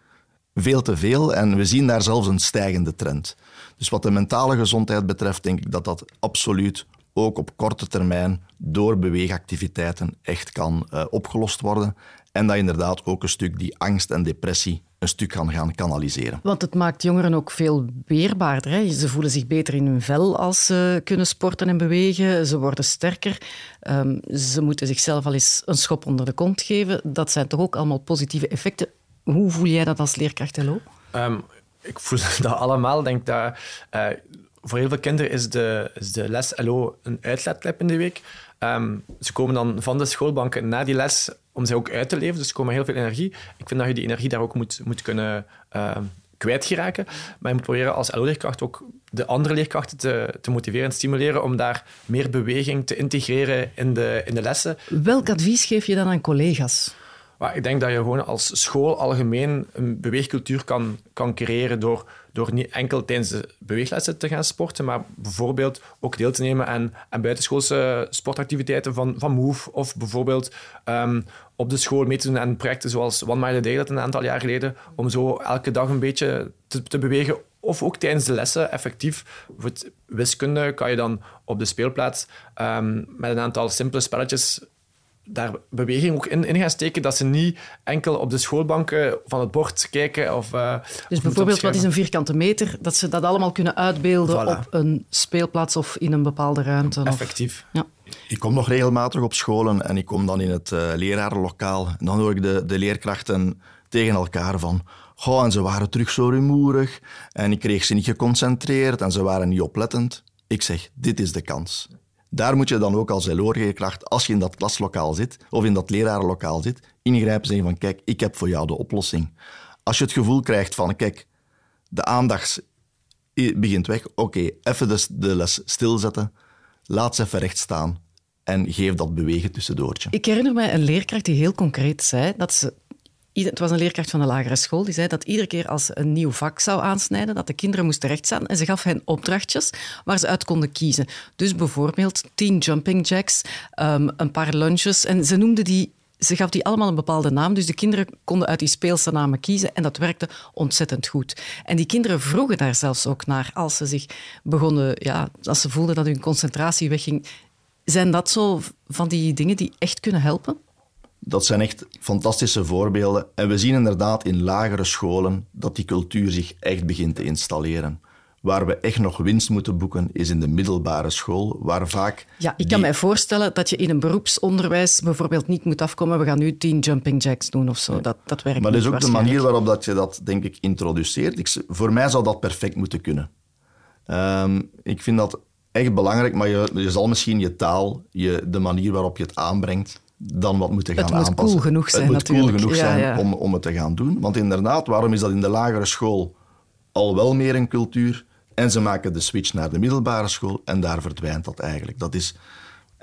veel te veel en we zien daar zelfs een stijgende trend. Dus wat de mentale gezondheid betreft denk ik dat dat absoluut ook op korte termijn door beweegactiviteiten echt kan uh, opgelost worden. En dat inderdaad ook een stuk die angst en depressie een stuk kan gaan kanaliseren. Want het maakt jongeren ook veel weerbaarder. Hè? Ze voelen zich beter in hun vel als ze kunnen sporten en bewegen. Ze worden sterker. Um, ze moeten zichzelf al eens een schop onder de kont geven. Dat zijn toch ook allemaal positieve effecten. Hoe voel jij dat als leerkracht, Hello? Um, ik voel dat allemaal. denk dat... Uh, voor heel veel kinderen is de, de les LO een uitlaatklep in de week. Um, ze komen dan van de schoolbanken na die les om zich ook uit te leven. Dus ze komen heel veel energie. Ik vind dat je die energie daar ook moet, moet kunnen, uh, kwijtgeraken. Maar je moet proberen als LO-leerkracht ook de andere leerkrachten te, te motiveren en stimuleren om daar meer beweging te integreren in de, in de lessen. Welk advies geef je dan aan collega's? Maar ik denk dat je gewoon als school algemeen een beweegcultuur kan, kan creëren door, door niet enkel tijdens de beweeglessen te gaan sporten, maar bijvoorbeeld ook deel te nemen aan, aan buitenschoolse sportactiviteiten van, van Move of bijvoorbeeld ehm, op de school mee te doen aan projecten zoals One Mile a Day, dat een aantal jaar geleden, om zo elke dag een beetje te, bewegen of ook tijdens de lessen effectief. Voor wiskunde kan je dan op de speelplaats um, met een aantal simpele spelletjes daar beweging ook in, in gaan steken, dat ze niet enkel op de schoolbanken van het bord kijken. Of, uh, dus bijvoorbeeld, wat is een vierkante meter? Dat ze dat allemaal kunnen uitbeelden op een speelplaats of in een bepaalde ruimte. Effectief. ja. Ik kom nog regelmatig op scholen en ik kom dan in het uh, lerarenlokaal. En dan hoor ik de, de leerkrachten tegen elkaar van... Goh, en ze waren terug zo rumoerig en ik kreeg ze niet geconcentreerd en ze waren niet oplettend. Ik zeg, dit is de kans. Daar moet je dan ook als LO-leerkracht, als je in dat klaslokaal zit of in dat lerarenlokaal zit, ingrijpen en zeggen van kijk, ik heb voor jou de oplossing. Als je het gevoel krijgt van kijk, de aandacht begint weg, oké, even de, de les stilzetten, laat ze even recht staan en geef dat bewegen tussendoortje. Ik herinner mij een leerkracht die heel concreet zei dat ze het was een leerkracht van de lagere school, die zei dat iedere keer als ze een nieuw vak zou aansnijden, dat de kinderen moesten rechtstaan en ze gaf hen opdrachtjes waar ze uit konden kiezen. Dus bijvoorbeeld tien jumping jacks, um, een paar lunches en ze noemde die ze gaf die allemaal een bepaalde naam, dus de kinderen konden uit die speelse namen kiezen en dat werkte ontzettend goed. En die kinderen vroegen daar zelfs ook naar als ze zich begonnen, ja, als ze voelden dat hun concentratie wegging. Zijn dat zo van die dingen die echt kunnen helpen? Dat zijn echt fantastische voorbeelden. En we zien inderdaad in lagere scholen dat die cultuur zich echt begint te installeren. Waar we echt nog winst moeten boeken, is in de middelbare school, waar vaak... Ja, ik kan mij voorstellen dat je in een beroepsonderwijs bijvoorbeeld niet moet afkomen, we gaan nu tien jumping jacks doen of zo. Dat, dat werkt Maar dat is ook de manier waarop dat je dat, denk ik, introduceert. Ik, voor mij zou dat perfect moeten kunnen. Um, ik vind dat echt belangrijk, maar je, je zal misschien je taal, je, de manier waarop je het aanbrengt, dan wat moeten gaan aanpassen. Het moet cool genoeg zijn, Het moet natuurlijk. cool genoeg ja, zijn ja. Om, om het te gaan doen. Want inderdaad, waarom is dat in de lagere school al wel meer een cultuur? En ze maken de switch naar de middelbare school en daar verdwijnt dat eigenlijk. Dat is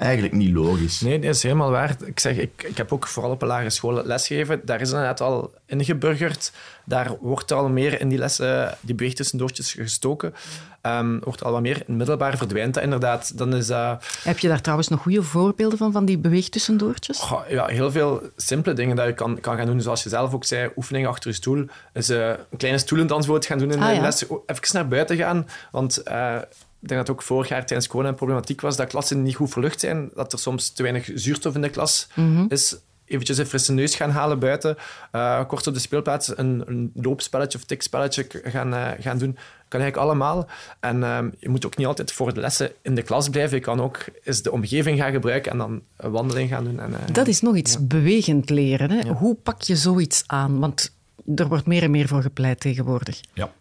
eigenlijk niet logisch. Nee, dat is helemaal waar. Ik, zeg, ik, ik heb ook vooral op een lagere school lesgegeven. Daar is inderdaad al ingeburgerd. Daar wordt al meer in die lessen, die beweegtussendoortjes gestoken. Um, wordt al wat meer. In middelbaar verdwijnt dat inderdaad. Dan is, uh, Heb je daar trouwens nog goede voorbeelden van, van die beweegtussendoortjes? Oh, ja, heel veel simpele dingen dat je kan, kan gaan doen. Zoals je zelf ook zei, oefening achter je stoel. Dus uh, een kleine stoelendans gaan doen in Ah, de ja. les. Even naar buiten gaan. Want... Uh, ik denk dat ook vorig jaar tijdens corona een problematiek was dat klassen niet goed verlucht zijn, dat er soms te weinig zuurstof in de klas Mhm. is. Eventjes een frisse neus gaan halen buiten, uh, kort op de speelplaats een, een loopspelletje of tikspelletje gaan, uh, gaan doen. Kan eigenlijk allemaal. En uh, je moet ook niet altijd voor de lessen in de klas blijven. Je kan ook eens de omgeving gaan gebruiken en dan een wandeling gaan doen. En, uh, dat is nog iets ja. bewegend leren. Hè? Ja. Hoe pak je zoiets aan? Want er wordt meer en meer voor gepleit tegenwoordig. Ja.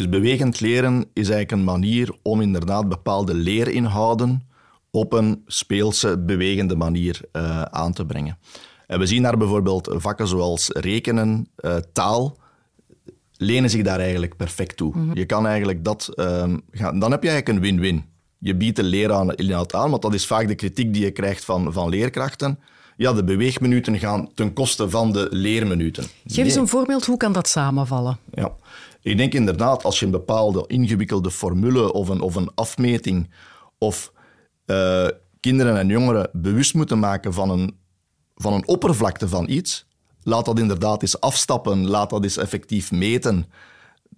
Dus bewegend leren is eigenlijk een manier om inderdaad bepaalde leerinhouden op een speelse, bewegende manier uh, aan te brengen. En we zien daar bijvoorbeeld vakken zoals rekenen, uh, taal, lenen zich daar eigenlijk perfect toe. Mm -hmm. Je kan eigenlijk dat... Um, gaan, dan heb je eigenlijk een win-win. Je biedt de lerinhoud aan, want dat is vaak de kritiek die je krijgt van, van leerkrachten. Ja, de beweegminuten gaan ten koste van de leerminuten. Geef nee. eens een voorbeeld, hoe kan dat samenvallen? Ja. Ik denk inderdaad, als je een bepaalde ingewikkelde formule of een, of een afmeting of uh, kinderen en jongeren bewust moeten maken van een, van een oppervlakte van iets, laat dat inderdaad eens afstappen, laat dat eens effectief meten,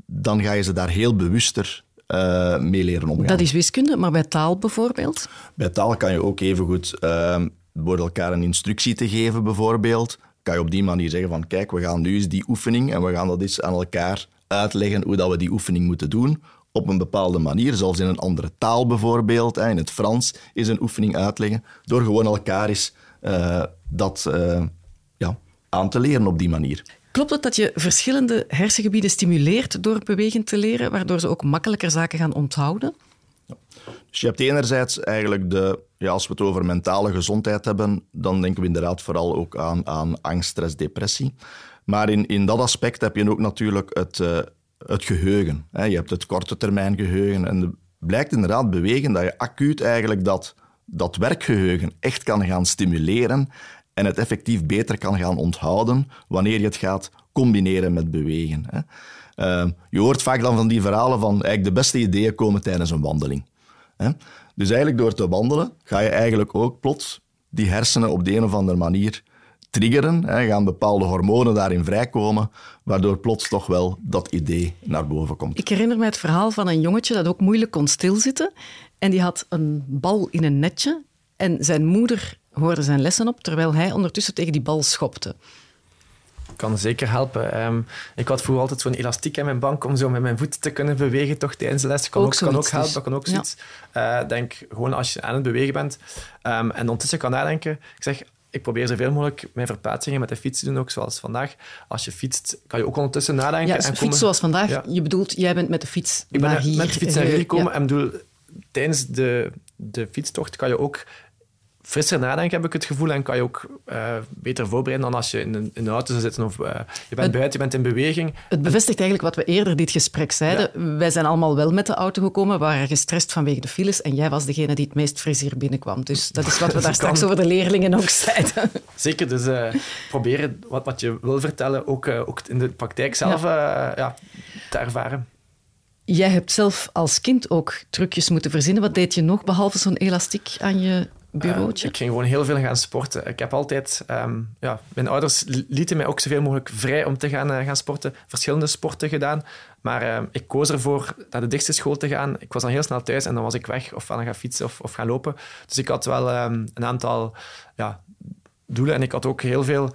dan ga je ze daar heel bewuster uh, mee leren omgaan. Dat is wiskunde, maar bij taal bijvoorbeeld? Bij taal kan je ook evengoed uh, door elkaar een instructie te geven bijvoorbeeld, kan je op die manier zeggen van kijk, we gaan nu eens die oefening en we gaan dat eens aan elkaar uitleggen hoe dat we die oefening moeten doen op een bepaalde manier, zelfs in een andere taal bijvoorbeeld. In het Frans is een oefening uitleggen, door gewoon elkaar eens uh, dat uh, ja, aan te leren op die manier. Klopt het dat je verschillende hersengebieden stimuleert door bewegend te leren, waardoor ze ook makkelijker zaken gaan onthouden? Ja. Dus je hebt enerzijds eigenlijk de, ja, als we het over mentale gezondheid hebben, dan denken we inderdaad vooral ook aan, aan angst, stress, depressie. Maar in, in dat aspect heb je ook natuurlijk het, uh, het geheugen. Je hebt het korte termijn geheugen. En het blijkt inderdaad bewegen dat je acuut eigenlijk dat, dat werkgeheugen echt kan gaan stimuleren en het effectief beter kan gaan onthouden wanneer je het gaat combineren met bewegen. Ehm, je hoort vaak dan van die verhalen van eigenlijk de beste ideeën komen tijdens een wandeling. Dus eigenlijk door te wandelen ga je eigenlijk ook plots die hersenen op de een of andere manier triggeren. Hè, gaan bepaalde hormonen daarin vrijkomen, waardoor plots toch wel dat idee naar boven komt. Ik herinner me het verhaal van een jongetje dat ook moeilijk kon stilzitten. En die had een bal in een netje. En zijn moeder hoorde zijn lessen op, terwijl hij ondertussen tegen die bal schopte kan zeker helpen. Ehm, ik had vroeger altijd zo'n elastiek in mijn bank om zo met mijn voet te kunnen bewegen toch tijdens de les. Kan ook, kan ook helpen, dus. kan ook zoiets. Ja. Uh, denk gewoon als je aan het bewegen bent um, en ondertussen kan nadenken. Ik zeg, ik probeer zoveel mogelijk mijn verplaatsingen met de fiets te doen, ook zoals vandaag. Als je fietst, kan je ook ondertussen nadenken. Ja, en fiets zoals vandaag. Je bedoelt, jij bent met de fiets ik ben hier. met de fiets naar hier gekomen en bedoel, tijdens de, de fietstocht kan je ook frisser nadenken, heb ik het gevoel. En kan je ook uh, beter voorbereiden dan als je in een, in een auto zou zitten of uh, je bent buiten, je bent in beweging. Het bevestigt eigenlijk wat we eerder dit gesprek zeiden. Wij zijn allemaal wel met de auto gekomen, waren gestrest vanwege de files en jij was degene die het meest fris hier binnenkwam. Dus dat is wat we daar straks over de leerlingen ook zeiden. Zeker, dus uh, proberen wat, wat je wil vertellen ook, ook in de praktijk zelf ja. ja te ervaren. Jij hebt zelf als kind ook trucjes moeten verzinnen. Wat deed je nog, behalve zo'n elastiek aan je bureautje? ik ging gewoon heel veel gaan sporten. Ik heb altijd... Ehm, ja, mijn ouders lieten mij ook zoveel mogelijk vrij om te gaan, uh, gaan sporten. Verschillende sporten gedaan. Maar ehm, ik koos ervoor naar de dichtste school te gaan. Ik was dan heel snel thuis en dan was ik weg of aan gaan fietsen of, of gaan lopen. Dus ik had wel um, een aantal ja, doelen. En ik had ook heel veel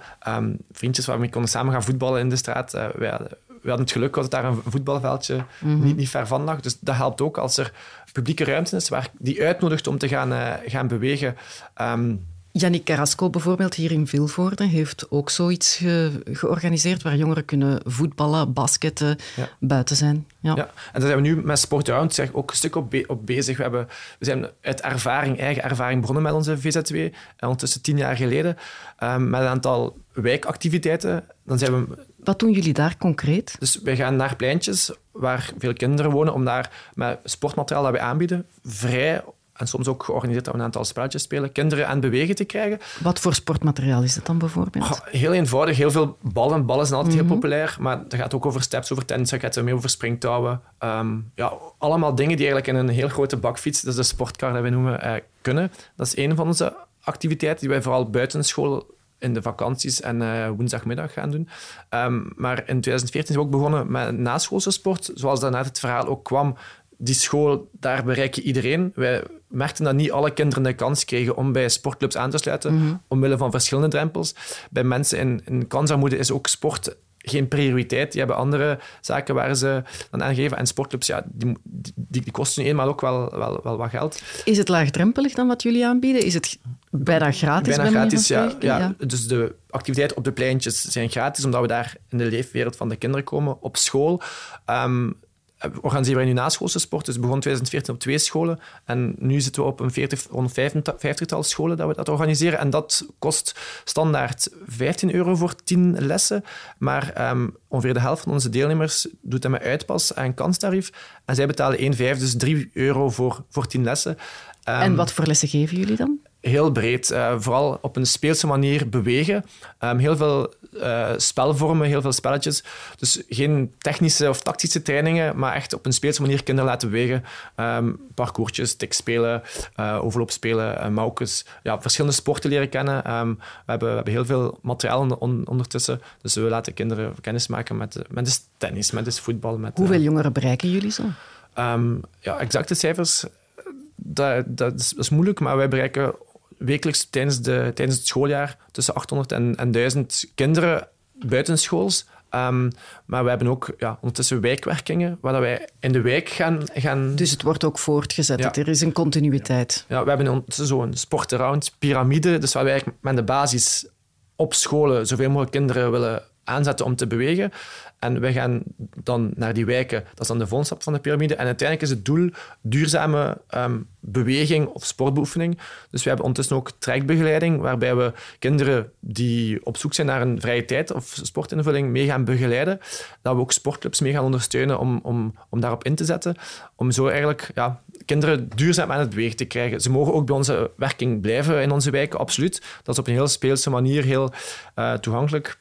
vriendjes waarmee we konden samen gaan voetballen in de straat. Uh, wij, we hadden het geluk dat daar een voetbalveldje mm niet, niet ver van lag. Dus dat helpt ook als er publieke ruimte is waar die uitnodigt om te gaan, uh, gaan bewegen. Um, Yannick Carrasco bijvoorbeeld hier in Vilvoorde heeft ook zoiets georganiseerd waar jongeren kunnen voetballen, basketten, buiten zijn. Ja. ja. en daar zijn we nu met Sport Around zeg, ook een stuk op, op bezig. We, hebben, we zijn uit ervaring, eigen ervaring begonnen met onze VZW, en ondertussen tien jaar geleden, um, met een aantal wijkactiviteiten. Dan zijn we wat doen jullie daar concreet? Dus wij gaan naar pleintjes waar veel kinderen wonen om daar met sportmateriaal dat wij aanbieden vrij en soms ook georganiseerd dat we een aantal spelletjes spelen, kinderen aan bewegen te krijgen. Wat voor sportmateriaal is dat dan bijvoorbeeld? heel eenvoudig, heel veel ballen. Ballen zijn altijd heel mhm. populair, maar het gaat ook over steps, over tennisraketten, meer over springtouwen. Um, ja, allemaal dingen die eigenlijk in een heel grote bakfiets, dat is de sportkar dat wij noemen, uh, kunnen. Dat is een van onze activiteiten die wij vooral buiten school in de vakanties en uh, woensdagmiddag gaan doen. Um, maar in 2014 zijn we ook begonnen met naschoolse sport. Zoals daarnet het verhaal ook kwam, die school, daar bereik je iedereen. Wij merkten dat niet alle kinderen de kans kregen om bij sportclubs aan te sluiten, mm omwille van verschillende drempels. Bij mensen in, in kansarmoede is ook sport geen prioriteit. Die hebben andere zaken waar ze dan aan geven. En sportclubs, ja, die, die, die kosten nu eenmaal ook wel, wel, wel wat geld. Is het laagdrempelig dan wat jullie aanbieden? Is het bijna gratis? Bijna gratis, ja, ja, Dus de activiteiten op de pleintjes zijn gratis, omdat we daar in de leefwereld van de kinderen komen. Op school um, organiseren wij nu naschoolse sport. Dus begon 2014 op twee scholen. En nu zitten we op een 40, 150-tal scholen dat we dat organiseren. En dat kost standaard 15 euro voor 10 lessen. Maar um, ongeveer de helft van onze deelnemers doet dat met uitpas en kanstarief. En zij betalen 1,5, dus 3 euro voor, voor 10 lessen. Um, en wat voor lessen geven jullie dan? Heel breed. Uh, vooral op een speelse manier bewegen. Um, heel veel uh, spelvormen, heel veel spelletjes. Dus geen technische of tactische trainingen, maar echt op een speelse manier kinderen laten bewegen. Um, parcoursjes, tikspelen, uh, overloopspelen, uh, maukes. Ja, verschillende sporten leren kennen. Um, we, hebben, we hebben heel veel materiaal on ondertussen. Dus we laten kinderen kennis maken met, met tennis, met de voetbal. Met, Hoeveel jongeren bereiken jullie zo? ja, exacte cijfers dat, dat, is, dat, is, moeilijk, maar wij bereiken wekelijks tijdens, de, tijdens het schooljaar tussen 800 en, en 1000 kinderen buitenschools. Um, maar we hebben ook ja, ondertussen wijkwerkingen, waar wij in de wijk gaan... gaan... Dus het wordt ook voortgezet, er is een continuïteit. Ja, we hebben ondertussen zo'n sport-around piramide, dus waar wij met de basis op scholen zoveel mogelijk kinderen willen aanzetten om te bewegen. En we gaan dan naar die wijken, dat is dan de volgende van de piramide. En uiteindelijk is het doel duurzame ehm, beweging of sportbeoefening. Dus we hebben ondertussen ook trekbegeleiding, waarbij we kinderen die op zoek zijn naar een vrije tijd of sportinvulling mee gaan begeleiden. Dat we ook sportclubs mee gaan ondersteunen om, om, om daarop in te zetten. Om zo eigenlijk ja, kinderen duurzaam aan het bewegen te krijgen. Ze mogen ook bij onze werking blijven in onze wijken, absoluut. Dat is op een heel speelse manier heel uh, toegankelijk.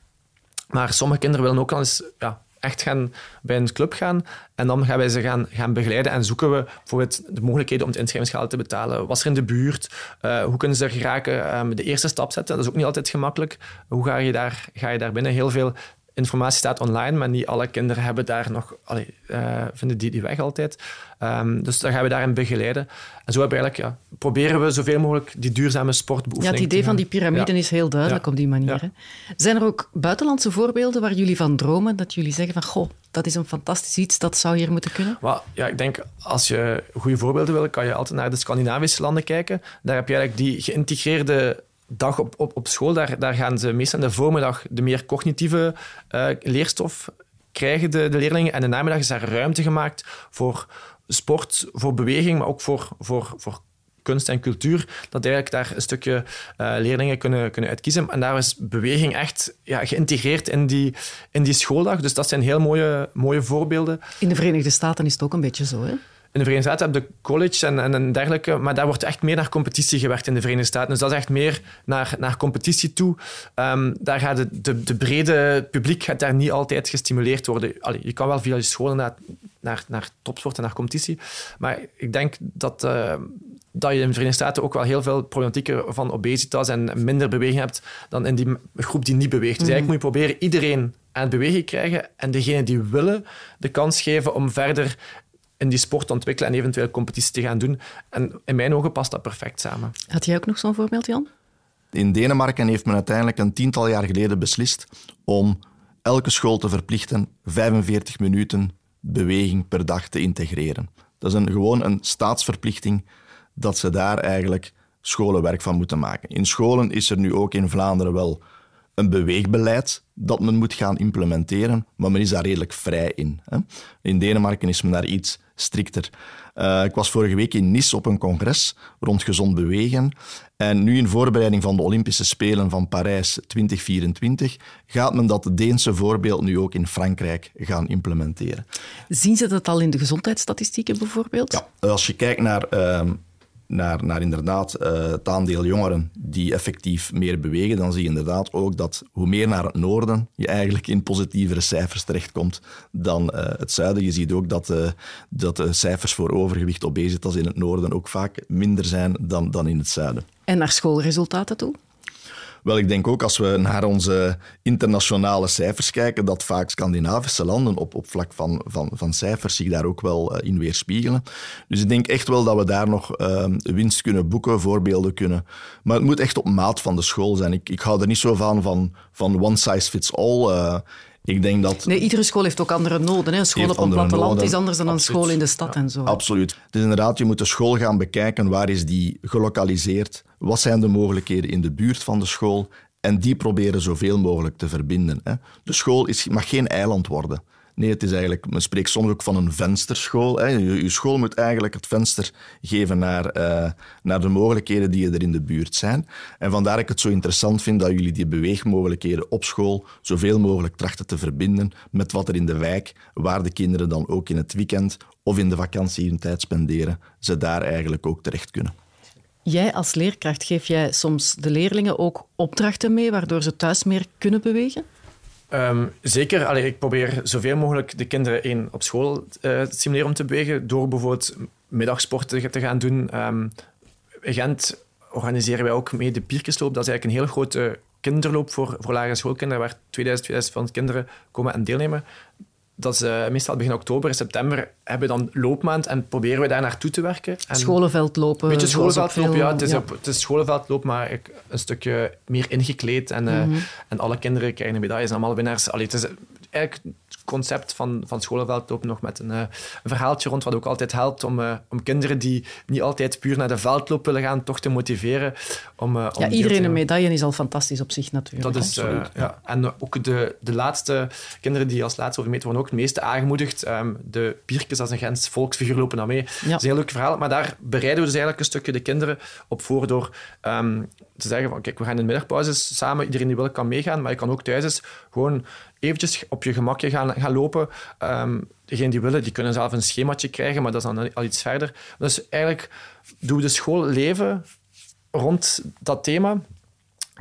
Maar sommige kinderen willen ook al eens ja, echt gaan bij een club gaan. En dan gaan wij ze gaan, gaan begeleiden en zoeken we bijvoorbeeld de mogelijkheden om het inschrijvingsgeld te betalen. Wat is er in de buurt? Uh, hoe kunnen ze er geraken? Um, de eerste stap zetten, dat is ook niet altijd gemakkelijk. Hoe ga je daar, ga je daar binnen? Heel veel informatie staat online, maar niet alle kinderen hebben daar nog, allee, uh, vinden die die weg altijd. Um, dus dan gaan we daarin begeleiden. En zo hebben we eigenlijk, ja, proberen we zoveel mogelijk die duurzame sportbeoefening Ja, het idee van die piramide is heel duidelijk op die manier. Hè? Zijn er ook buitenlandse voorbeelden waar jullie van dromen, dat jullie zeggen van, goh, dat is een fantastisch iets, dat zou hier moeten kunnen? Well, ja, ik denk, als je goede voorbeelden wil, kan je altijd naar de Scandinavische landen kijken. Daar heb je eigenlijk die geïntegreerde dag op, op, op school, daar, daar gaan ze meestal in de voormiddag de meer cognitieve uh, leerstof krijgen, de, de leerlingen. En de namiddag is daar ruimte gemaakt voor sport, voor beweging, maar ook voor, voor, voor kunst en cultuur, dat eigenlijk daar een stukje uh, leerlingen kunnen, kunnen uitkiezen. En daar is beweging echt ja, geïntegreerd in die, in die schooldag. Dus dat zijn heel mooie, mooie voorbeelden. In de Verenigde Staten is het ook een beetje zo, hè? In de Verenigde Staten heb je college en, en, dergelijke, maar daar wordt echt meer naar competitie gewerkt in de Verenigde Staten. Dus dat is echt meer naar, naar competitie toe. Um, daar gaat de, de, de, brede publiek gaat daar niet altijd gestimuleerd worden. Allee, je kan wel via je school naar, naar, naar topsport en naar competitie, maar ik denk dat, uh, dat je in de Verenigde Staten ook wel heel veel problematieken van obesitas en minder beweging hebt dan in die groep die niet beweegt. Dus eigenlijk moet je proberen iedereen aan het bewegen krijgen en degenen die willen de kans geven om verder in die sport ontwikkelen en eventueel competitie te gaan doen. En in mijn ogen past dat perfect samen. Had jij ook nog zo'n voorbeeld, Jan? In Denemarken heeft men uiteindelijk een tiental jaar geleden beslist om elke school te verplichten 45 minuten beweging per dag te integreren. Dat is een, gewoon een staatsverplichting dat ze daar eigenlijk scholenwerk van moeten maken. In scholen is er nu ook in Vlaanderen wel een beweegbeleid dat men moet gaan implementeren, maar men is daar redelijk vrij in. In Denemarken is men daar iets strikter. Uh, ik was vorige week in Nice op een congres rond gezond bewegen. En nu in voorbereiding van de Olympische Spelen van Parijs 2024 gaat men dat Deense voorbeeld nu ook in Frankrijk gaan implementeren. Zien ze dat al in de gezondheidsstatistieken bijvoorbeeld? Ja, als je kijkt naar uh, naar, naar inderdaad uh, het aandeel jongeren die effectief meer bewegen, dan zie je inderdaad ook dat hoe meer naar het noorden je eigenlijk in positievere cijfers terechtkomt dan uh, het zuiden. Je ziet ook dat, uh, dat de cijfers voor overgewicht, obesitas in het noorden ook vaak minder zijn dan, dan in het zuiden. En naar schoolresultaten toe? Wel, ik denk ook als we naar onze internationale cijfers kijken, dat vaak Scandinavische landen op, op vlak van, van, van cijfers zich daar ook wel uh, in weerspiegelen. Dus ik denk echt wel dat we daar nog uh, winst kunnen boeken, voorbeelden kunnen. Maar het moet echt op maat van de school zijn. Ik, ik hou er niet zo van, van, van one size fits all. Uh, ik denk dat... Nee, iedere school heeft ook andere noden. Hè. Een school op een platteland is anders dan Absoluut. een school in de stad en zo. Absoluut. Dus inderdaad, je moet de school gaan bekijken. Waar is die gelokaliseerd? Wat zijn de mogelijkheden in de buurt van de school? En die proberen zoveel mogelijk te verbinden. Hè. De school is, mag geen eiland worden. Nee, het is eigenlijk, men spreekt soms ook van een vensterschool. Hè. Je, school moet eigenlijk het venster geven naar, uh, naar de mogelijkheden die er in de buurt zijn. En vandaar dat ik het zo interessant vind dat jullie die beweegmogelijkheden op school zoveel mogelijk trachten te verbinden met wat er in de wijk, waar de kinderen dan ook in het weekend of in de vakantie hun tijd spenderen, ze daar eigenlijk ook terecht kunnen. Jij als leerkracht, geef jij soms de leerlingen ook opdrachten mee waardoor ze thuis meer kunnen bewegen? Um, zeker. Ik probeer zoveel mogelijk de kinderen één, op school uh, te stimuleren om te bewegen, door bijvoorbeeld middagsporten te gaan doen. Um, in Gent organiseren wij ook mee de Pierkesloop. Dat is eigenlijk een heel grote kinderloop voor, voor lagere schoolkinderen, waar 2000, 2000 kinderen komen en deelnemen dat is uh, meestal begin oktober, september hebben we dan loopmaand en proberen we daar naartoe te werken. En scholenveld lopen. Een beetje scholenveld lopen, ja. Het is, Op, het is scholenveld lopen, maar een stukje meer ingekleed. En, uh, mm -hmm. en alle kinderen krijgen een medaille, allemaal winnaars. Allee, het is eigenlijk het concept van, van Scholenveld lopen nog met een, uh, een, verhaaltje rond, wat ook altijd helpt om, uh, om kinderen die niet altijd puur naar de veldloop willen gaan, toch te motiveren. Om, uh, om ja, iedereen een medaille is al fantastisch op zich natuurlijk. Dat is, ja. En ook de, de laatste kinderen die als laatste overmeten worden ook het meeste aangemoedigd. Um, de Pierkes als een Gens volksfiguur lopen naar mee. Ja. Dat is een heel leuk verhaal, maar daar bereiden we dus eigenlijk een stukje de kinderen op voor door um, te zeggen van kijk, we gaan in de middagpauzes samen, iedereen die wil kan meegaan, maar je kan ook thuis eens gewoon eventjes op je gemakje gaan, gaan lopen. Um, die willen, die kunnen zelf een schemaatje krijgen, maar dat is dan al iets verder. Dus eigenlijk doen we de school leven rond dat thema.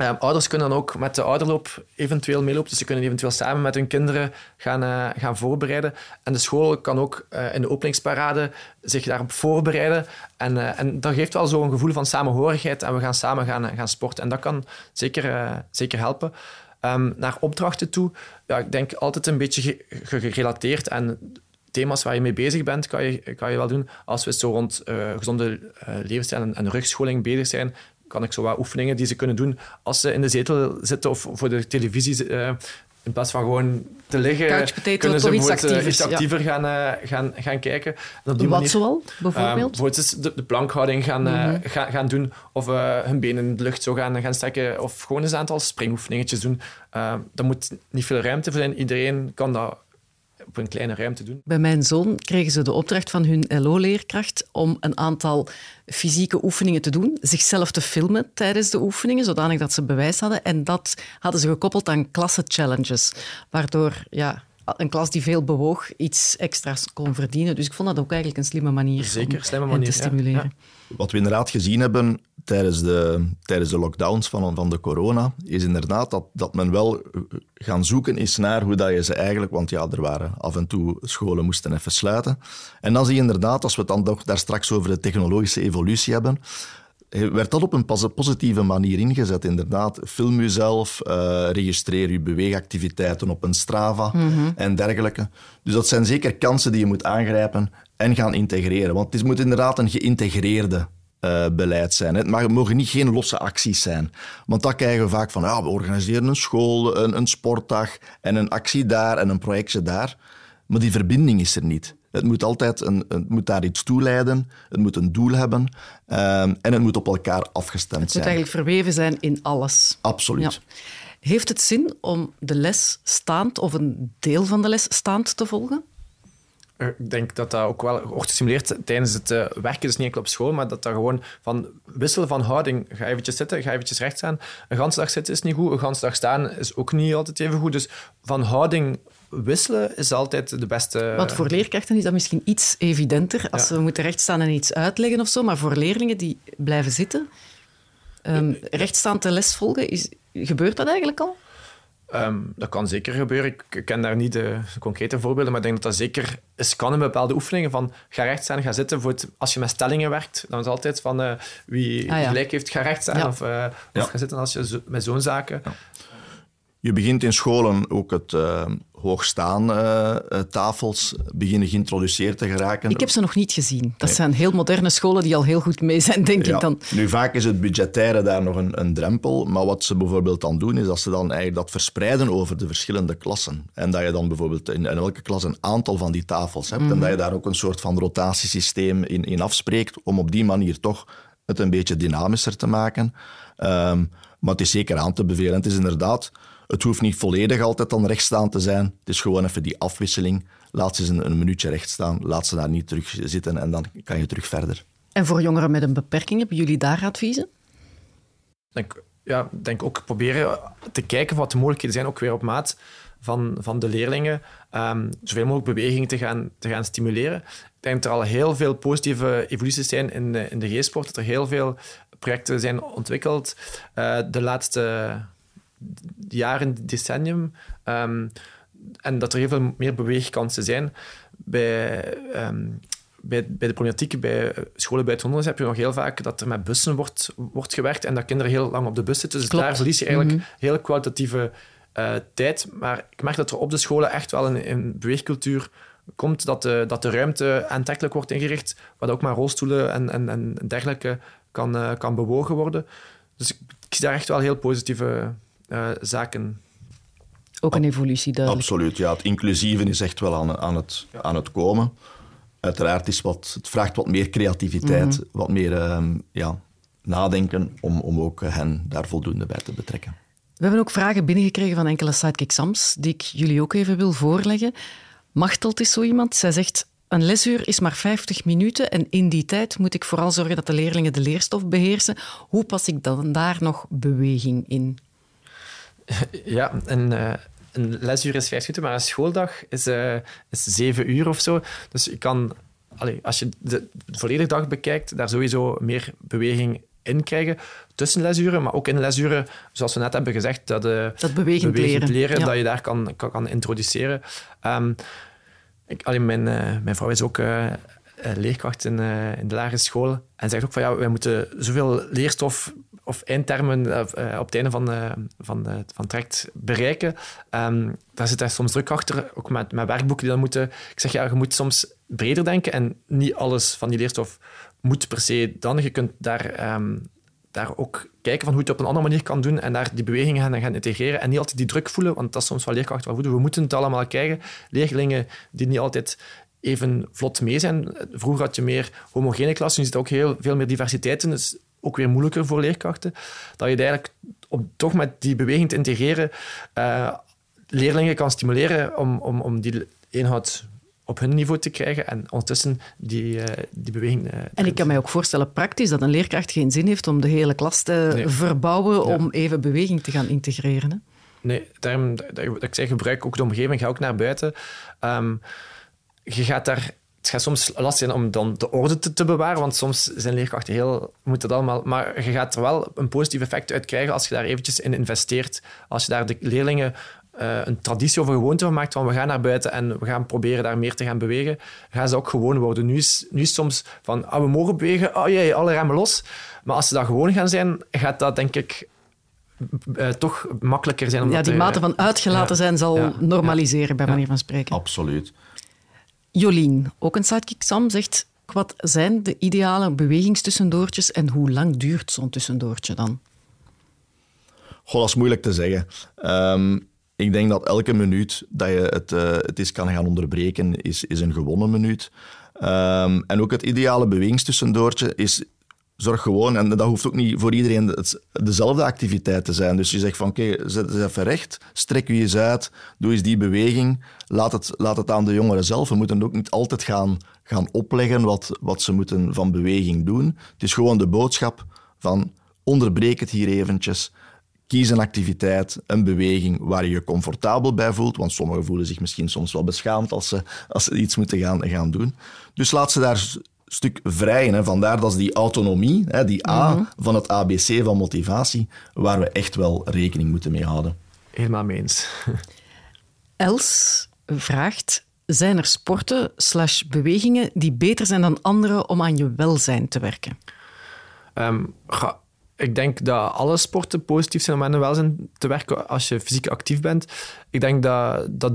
Um, ouders kunnen dan ook met de ouderloop eventueel meelopen. Dus ze kunnen eventueel samen met hun kinderen gaan, uh, gaan voorbereiden. En de school kan ook uh, in de openingsparade zich daarop voorbereiden. En, uh, en dat geeft wel zo'n gevoel van samenhorigheid. En we gaan samen gaan, gaan sporten. En dat kan zeker, zeker helpen. Um, naar opdrachten toe, ja, ik denk altijd een beetje gerelateerd. En thema's waar je mee bezig bent, kan je, kan je wel doen. Als we zo rond gezonde levensstijl en, en rugscholing bezig zijn, kan ik zo wat oefeningen die ze kunnen doen als ze in de zetel zitten of voor de televisie. Uh, in plaats van gewoon te liggen, kunnen ze iets, actiever, iets actiever gaan, uh, gaan, gaan kijken. En op die Wat zoal, bijvoorbeeld? Um, bijvoorbeeld de, de plankhouding gaan, mm -hmm. uh, gaan, gaan doen, of uh, hun benen in de lucht zo gaan, gaan strekken, of gewoon eens een aantal springoefeningetjes doen. daar moet niet veel ruimte voor zijn. Iedereen kan dat op een kleine ruimte doen. Bij mijn zoon kregen ze de opdracht van hun LO-leerkracht om een aantal fysieke oefeningen te doen, zichzelf te filmen tijdens de oefeningen, zodanig dat ze bewijs hadden. En dat hadden ze gekoppeld aan klasse-challenges, waardoor ja, een klas die veel bewoog iets extra's kon verdienen. Dus ik vond dat ook eigenlijk een slimme manier Zeker, om slimme manier, te stimuleren. Wat we inderdaad gezien hebben tijdens de, tijdens de lockdowns van, van de corona, is inderdaad dat, dat men wel gaan zoeken is naar hoe dat je ze eigenlijk... Want ja, er waren af en toe scholen moesten even sluiten. En dan zie je inderdaad, als we het dan toch daar straks over de technologische evolutie hebben, werd dat op een positieve manier ingezet, inderdaad. Film jezelf, uh, registreer je beweegactiviteiten op een Strava mhm. en dergelijke. Dus dat zijn zeker kansen die je moet aangrijpen en gaan integreren. Want het moet inderdaad een geïntegreerde uh, beleid zijn. Het, mogen niet geen losse acties zijn. Want dat krijgen we vaak van, ja, we organiseren een school, een, een sportdag en een actie daar en een projectje daar. Maar die verbinding is er niet. Het moet altijd een, het moet daar iets toe leiden, het moet een doel hebben um, en het moet op elkaar afgestemd het zijn. Het moet eigenlijk verweven zijn in alles. Absoluut. Ja. Heeft het zin om de les staand of een deel van de les staand te volgen? Ik denk dat dat ook wel wordt gestimuleerd tijdens het uh, werken, dus niet enkel op school, maar dat dat gewoon van wisselen van houding. Ga eventjes zitten, ga eventjes recht staan. Een ganse dag zitten is niet goed, een ganse dag staan is ook niet altijd even goed. Dus van houding wisselen is altijd de beste. Want voor leerkrachten is dat misschien iets evidenter als ja. ze moeten rechtstaan en iets uitleggen of zo, maar voor leerlingen die blijven zitten, um, rechtstaan te les volgen, is, gebeurt dat eigenlijk al? Um, dat kan zeker gebeuren. Ik ken daar niet de concrete voorbeelden, maar ik denk dat dat zeker is kan in bepaalde oefeningen. Van ga recht staan, ga zitten. Voor het, als je met stellingen werkt, dan is het altijd van uh, wie ah, ja. gelijk heeft, ga recht staan. Ja. Of, uh, of ga zitten als je zo, met zo'n zaken. Je begint in scholen ook het uh, hoogstaan uh, tafels beginnen geïntroduceerd te geraken. Ik heb ze nog niet gezien. Dat zijn heel moderne scholen die al heel goed mee zijn, denk ja. ik dan. Nu, vaak is het budgettaire daar nog een, een, drempel, maar wat ze bijvoorbeeld dan doen, is dat ze dan eigenlijk dat verspreiden over de verschillende klassen. En dat je dan bijvoorbeeld in, in elke klas een aantal van die tafels hebt mm. en dat je daar ook een soort van rotatiesysteem in, in afspreekt, om op die manier toch het een beetje dynamischer te maken. Um, maar het is zeker aan te bevelen. Het is inderdaad het hoeft niet volledig altijd dan rechtstaan te zijn. Het is gewoon even die afwisseling. Laat ze eens een, een minuutje recht staan, laat ze daar niet terug zitten en dan kan je terug verder. En voor jongeren met een beperking, hebben jullie daar adviezen? Denk, ja, denk ook proberen te kijken wat de mogelijkheden zijn, ook weer op maat van, van de leerlingen. Um, zoveel mogelijk beweging te gaan, te gaan stimuleren. Ik denk dat er al heel veel positieve evoluties zijn in de, in de G-sport. Dat er heel veel projecten zijn ontwikkeld. Uh, de laatste jaren, decennium. Um, en dat er heel veel meer beweegkansen zijn. Bij, um, bij, bij de problematiek bij scholen bij het onderwijs heb je nog heel vaak dat er met bussen wordt, wordt gewerkt en dat kinderen heel lang op de bus zitten. Dus Klopt. daar verlies je eigenlijk mm -hmm. heel kwalitatieve uh, tijd. Maar ik merk dat er op de scholen echt wel een, een beweegcultuur komt, dat de, dat de ruimte aantrekkelijk wordt ingericht, waar ook maar rolstoelen en, en, en dergelijke kan, uh, kan bewogen worden. Dus ik, ik zie daar echt wel heel positieve uh, zaken Ook een evolutie duidelijk. Absoluut, ja. Het inclusieve is echt wel aan, aan, het, aan het komen. Uiteraard is wat, het vraagt wat meer creativiteit, Mhm. wat meer ehm, ja, nadenken om, om ook hen daar voldoende bij te betrekken. We hebben ook vragen binnengekregen van enkele Sidekick Sams, die ik jullie ook even wil voorleggen. Machtelt is zo iemand. Zij zegt, een lesuur is maar 50 minuten en in die tijd moet ik vooral zorgen dat de leerlingen de leerstof beheersen. Hoe pas ik dan daar nog beweging in? Ja, een, eh, een lesuur is vijf minuten, maar een schooldag is, eh, is zeven uur of zo. Dus je kan, als je de, de volledige dag bekijkt, daar sowieso meer beweging in krijgen. Tussen lesuren, maar ook in lesuren, zoals we net hebben gezegd, dat, eh, Dat bewegend leren. Ja. dat je daar kan, kan, kan introduceren. Ehm, ik, allee, mijn, mijn vrouw is ook leerkracht in, eh, in de lagere school en zegt ook van ja, wij moeten zoveel leerstof of eindtermen eh, eh, op het einde van, eh, van, van het traject bereiken. Ehm, daar zit daar soms druk achter, ook met, met werkboeken die dan moeten... Ik zeg ja, je moet soms breder denken en niet alles van die leerstof moet per se dan. Je kunt daar... ehm, daar ook kijken van hoe je het op een andere manier kan doen en daar die bewegingen gaan, gaan integreren en niet altijd die druk voelen, want dat is soms wel leerkrachten wel voeden. We moeten het allemaal krijgen. Leerlingen die niet altijd even vlot mee zijn. Vroeger had je meer homogene klassen, nu zit ook heel veel meer diversiteit in, dus ook weer moeilijker voor leerkrachten. Dat je eigenlijk om toch met die beweging te integreren eh, leerlingen kan stimuleren om, om, om die inhoud op hun niveau te krijgen en ondertussen die, eh, die beweging... eh, En ik kan mij ook voorstellen praktisch dat een leerkracht geen zin heeft om de hele klas te Nee. verbouwen om even beweging te gaan integreren. Hè? Nee, daarom dat dat ik zeg, gebruik ook de omgeving, ga ook naar buiten. Ehm, je gaat daar... Het gaat soms lastig zijn om dan de orde te, te bewaren, want soms zijn leerkrachten heel... Moet dat allemaal... Maar je gaat er wel een positief effect uit krijgen als je daar eventjes in investeert. Als je daar de leerlingen eh, een traditie of een gewoonte van maakt van we gaan naar buiten en we gaan proberen daar meer te gaan bewegen, gaan ze ook gewoon worden. Nu is, nu is soms van, ah, we mogen bewegen, oh jee, alle remmen los. Maar als ze dat gewoon gaan zijn, gaat dat denk ik eh, toch makkelijker zijn. om Ja, die te- mate van uitgelaten ja. zijn zal Ja. normaliseren, bij Ja. manier van spreken. Absoluut. Jolien, ook een sidekick Sam, zegt... Wat zijn de ideale bewegingstussendoortjes en hoe lang duurt zo'n tussendoortje dan? Goh, dat is moeilijk te zeggen. Ehm, ik denk dat elke minuut dat je het, eh, het is kan gaan onderbreken, is, is een gewonnen minuut. Ehm, en ook het ideale bewegingstussendoortje is... Zorg gewoon, en dat hoeft ook niet voor iedereen dezelfde activiteit te zijn. Dus je zegt van, oké, zet eens even recht, strek je eens uit, doe eens die beweging. Laat het, laat het aan de jongeren zelf. We moeten ook niet altijd gaan, gaan opleggen wat, wat ze moeten van beweging doen. Het is gewoon de boodschap van, onderbreek het hier eventjes. Kies een activiteit, een beweging waar je je comfortabel bij voelt. Want sommigen voelen zich misschien soms wel beschaamd als ze, als ze iets moeten gaan, gaan doen. Dus laat ze daar stuk vrij. Hè. Vandaar dat is die autonomie, hè, die A van het ABC van motivatie, waar we echt wel rekening moeten mee houden. Helemaal mee eens. Els vraagt... Zijn er sporten slash bewegingen die beter zijn dan andere om aan je welzijn te werken? Ehm, ga- ik denk dat alle sporten positief zijn om aan de welzijn te werken als je fysiek actief bent. Ik denk dat, dat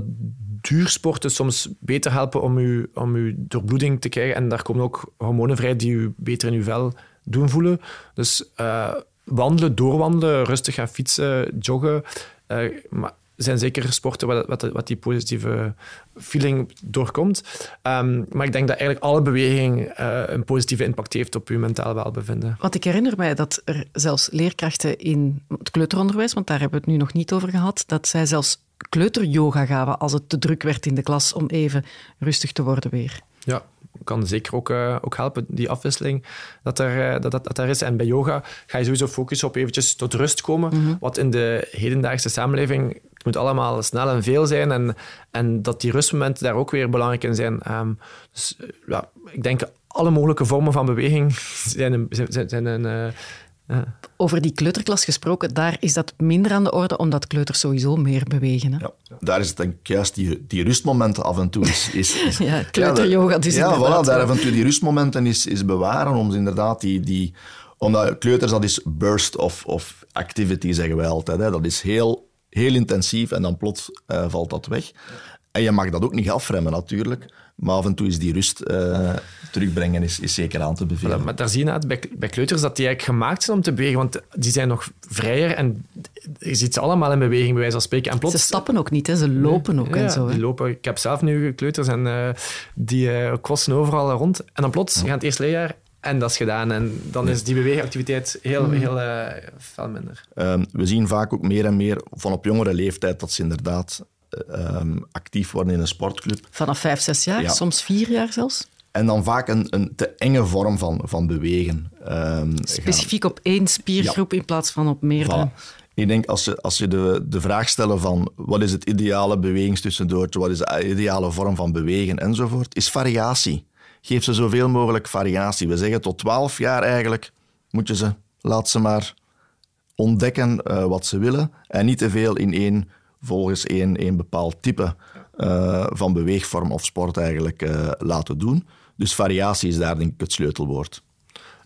duursporten soms beter helpen om je, om je doorbloeding te krijgen. En daar komen ook hormonen vrij die je beter in je vel doen voelen. Dus eh, wandelen, doorwandelen, rustig gaan fietsen, joggen. eh, maar zijn zeker sporten wat, wat, wat die positieve feeling doorkomt. Ehm, maar ik denk dat eigenlijk alle beweging eh, een positieve impact heeft op je mentaal welbevinden. Want ik herinner mij dat er zelfs leerkrachten in het kleuteronderwijs, want daar hebben we het nu nog niet over gehad, dat zij zelfs kleuteryoga gaven als het te druk werd in de klas om even rustig te worden weer. Ja, kan zeker ook, eh, ook helpen, die afwisseling dat er, eh, dat, dat, dat er is. En bij yoga ga je sowieso focussen op eventjes tot rust komen. Wat in de hedendaagse samenleving, het moet allemaal snel en veel zijn. En, en dat die rustmomenten daar ook weer belangrijk in zijn. Ehm, dus eh, ja, ik denk alle mogelijke vormen van beweging zijn een... Zijn, zijn een ja. Over die kleuterklas gesproken, daar is dat minder aan de orde, omdat kleuters sowieso meer bewegen. Hè? Ja, daar is het denk ik juist die, die rustmomenten af en toe is... is, is- Ja, kleuteryoga dus Ja, voilà, daar af en toe die rustmomenten is, is bewaren om ze inderdaad die... die omdat kleuters, dat is burst of, of activity, zeggen wij altijd. Hè. Dat is heel, heel intensief en dan plots eh, valt dat weg. En je mag dat ook niet afremmen natuurlijk. Maar af en toe is die rust eh, terugbrengen is, is zeker aan te bevelen. Maar daar zie je net bij, bij kleuters dat die eigenlijk gemaakt zijn om te bewegen, want die zijn nog vrijer en je ziet ze allemaal in beweging, bij wijze van spreken. En plots, ze stappen ook niet, hè? ze lopen ook ja, en zo. Die lopen. Ik heb zelf nu kleuters en uh, die uh, kosten overal rond. En dan plots ja. gaan het eerste leerjaar en dat is gedaan. En dan is die beweegactiviteit heel, mm. heel uh, veel minder. Um, we zien vaak ook meer en meer van op jongere leeftijd dat ze inderdaad um, actief worden in een sportclub. Vanaf vijf, zes jaar, ja. soms vier jaar zelfs? En dan vaak een, een te enge vorm van, van bewegen. Um, Specifiek gaan... op één spiergroep ja. in plaats van op meerdere. Voilà. Ik denk als je, als je de, de vraag stelt van wat is het ideale bewegingstussendoortje, wat is de ideale vorm van bewegen enzovoort, is variatie. Geef ze zoveel mogelijk variatie. We zeggen tot 12 jaar eigenlijk moet je ze, laat ze maar ontdekken uh, wat ze willen en niet te veel in één, volgens één, één bepaald type uh, van beweegvorm of sport eigenlijk uh, laten doen. Dus variatie is daar denk ik het sleutelwoord.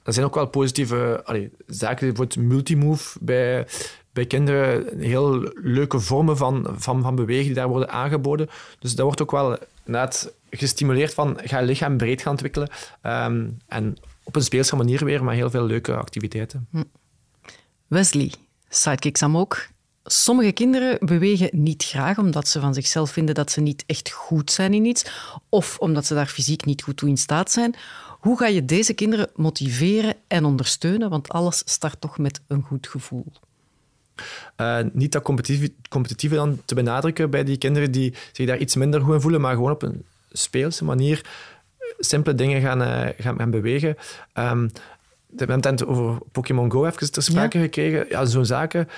Er zijn ook wel positieve allee, zaken, bijvoorbeeld multimove bij, bij kinderen. Heel leuke vormen van, van, van bewegen die daar worden aangeboden. Dus dat wordt ook wel net gestimuleerd van ga je lichaam breed gaan ontwikkelen. Um, en op een speelse manier weer, maar heel veel leuke activiteiten. Hm. Wesley, Sidekick Sam ook. Sommige kinderen bewegen niet graag omdat ze van zichzelf vinden dat ze niet echt goed zijn in iets, of omdat ze daar fysiek niet goed toe in staat zijn. Hoe ga je deze kinderen motiveren en ondersteunen? Want alles start toch met een goed gevoel. Uh, niet dat competitieve, dan te benadrukken bij die kinderen die zich daar iets minder goed in voelen, maar gewoon op een speelse manier simpele dingen gaan, uh, gaan, gaan bewegen. Um, we hebben het over Pokémon Go even ter sprake ja. gekregen. Ja, zo'n zaken.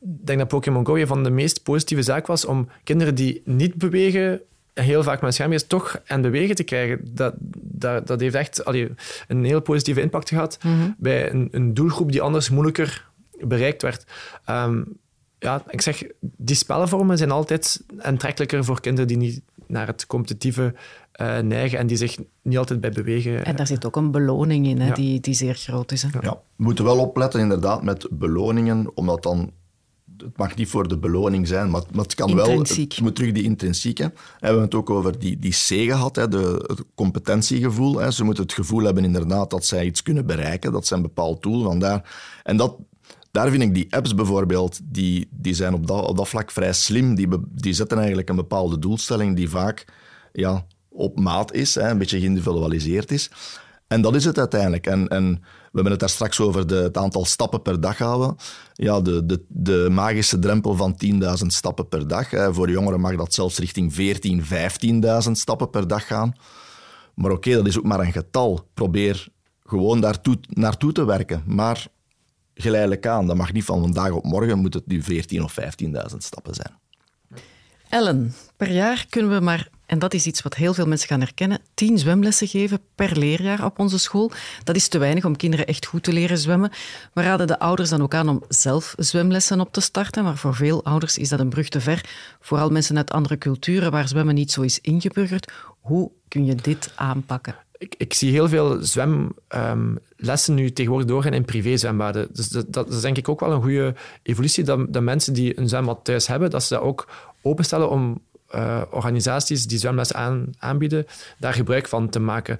Ik denk dat Pokémon Go een van de meest positieve zaken was om kinderen die niet bewegen, heel vaak met schermpjes, toch aan bewegen te krijgen. Dat, dat, dat heeft echt allee, een heel positieve impact gehad mm -hmm. bij een, een, doelgroep die anders moeilijker bereikt werd. Um, ja, ik zeg, die spelvormen zijn altijd aantrekkelijker voor kinderen die niet naar het competitieve uh, neigen en die zich niet altijd bij bewegen. En daar zit ook een beloning in, hè, ja. die, die zeer groot is. Hè. Ja, we moeten wel opletten inderdaad met beloningen, omdat dan het mag niet voor de beloning zijn, maar, maar het kan wel. Het moet terug die intrinsieke. En we hebben het ook over die, die C gehad, hè, de, het competentiegevoel. Hè. Ze moeten het gevoel hebben inderdaad dat zij iets kunnen bereiken. Dat zijn een bepaald doel. Vandaar. En dat, daar vind ik die apps bijvoorbeeld, die, die zijn op dat, op dat vlak vrij slim. Die, die zetten eigenlijk een bepaalde doelstelling die vaak ja, op maat is, hè, een beetje geïndividualiseerd is. En dat is het uiteindelijk. En, en we hebben het daar straks over de, het aantal stappen per dag houden. Ja, de, de, de magische drempel van 10.000 stappen per dag. Voor jongeren mag dat zelfs richting 14.000, 15.000 stappen per dag gaan. Maar oké, dat is ook maar een getal. Probeer gewoon daartoe, naartoe te werken. Maar geleidelijk aan. Dat mag niet van vandaag op morgen, moet het nu 14.000 of 15.000 stappen zijn. Ellen, per jaar kunnen we maar, en dat is iets wat heel veel mensen gaan herkennen, tien zwemlessen geven per leerjaar op onze school. Dat is te weinig om kinderen echt goed te leren zwemmen. We raden de ouders dan ook aan om zelf zwemlessen op te starten, maar voor veel ouders is dat een brug te ver. Vooral mensen uit andere culturen waar zwemmen niet zo is ingeburgerd. Hoe kun je dit aanpakken? Ik, ik, zie heel veel zwemlessen um, nu tegenwoordig doorgaan in privézwembaden. Dus dat, dat, is denk ik ook wel een goede evolutie, dat, dat mensen die een zwembad thuis hebben, dat ze dat ook openstellen om uh, organisaties die zwemles aan, aanbieden, daar gebruik van te maken.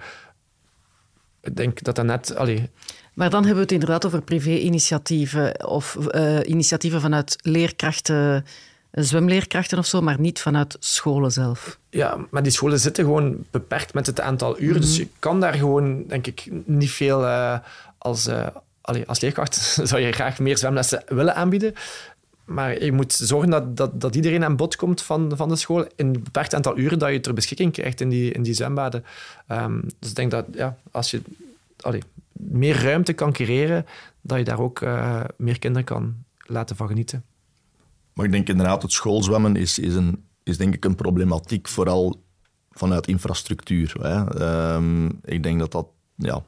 Ik denk dat dat net... Allee, maar dan hebben we het inderdaad over privé-initiatieven of uh, initiatieven vanuit leerkrachten zwemleerkrachten of zo, maar niet vanuit scholen zelf. Ja, maar die scholen zitten gewoon beperkt met het aantal uren. Mm -hmm. Dus je kan daar gewoon, denk ik, niet veel uh, als, allee, als leerkracht zou je graag meer zwemlessen willen aanbieden. Maar je moet zorgen dat, dat, dat iedereen aan bod komt van, van de school in een beperkt aantal uren dat je ter beschikking krijgt in die, in die zwembaden. Um, dus ik denk dat ja, als je allee, meer ruimte kan creëren, dat je daar ook uh, meer kinderen kan laten van genieten. Maar ik denk inderdaad, het schoolzwemmen is, is, een, is denk ik een problematiek, vooral vanuit infrastructuur. Hè. Um, ik denk dat dat, ja,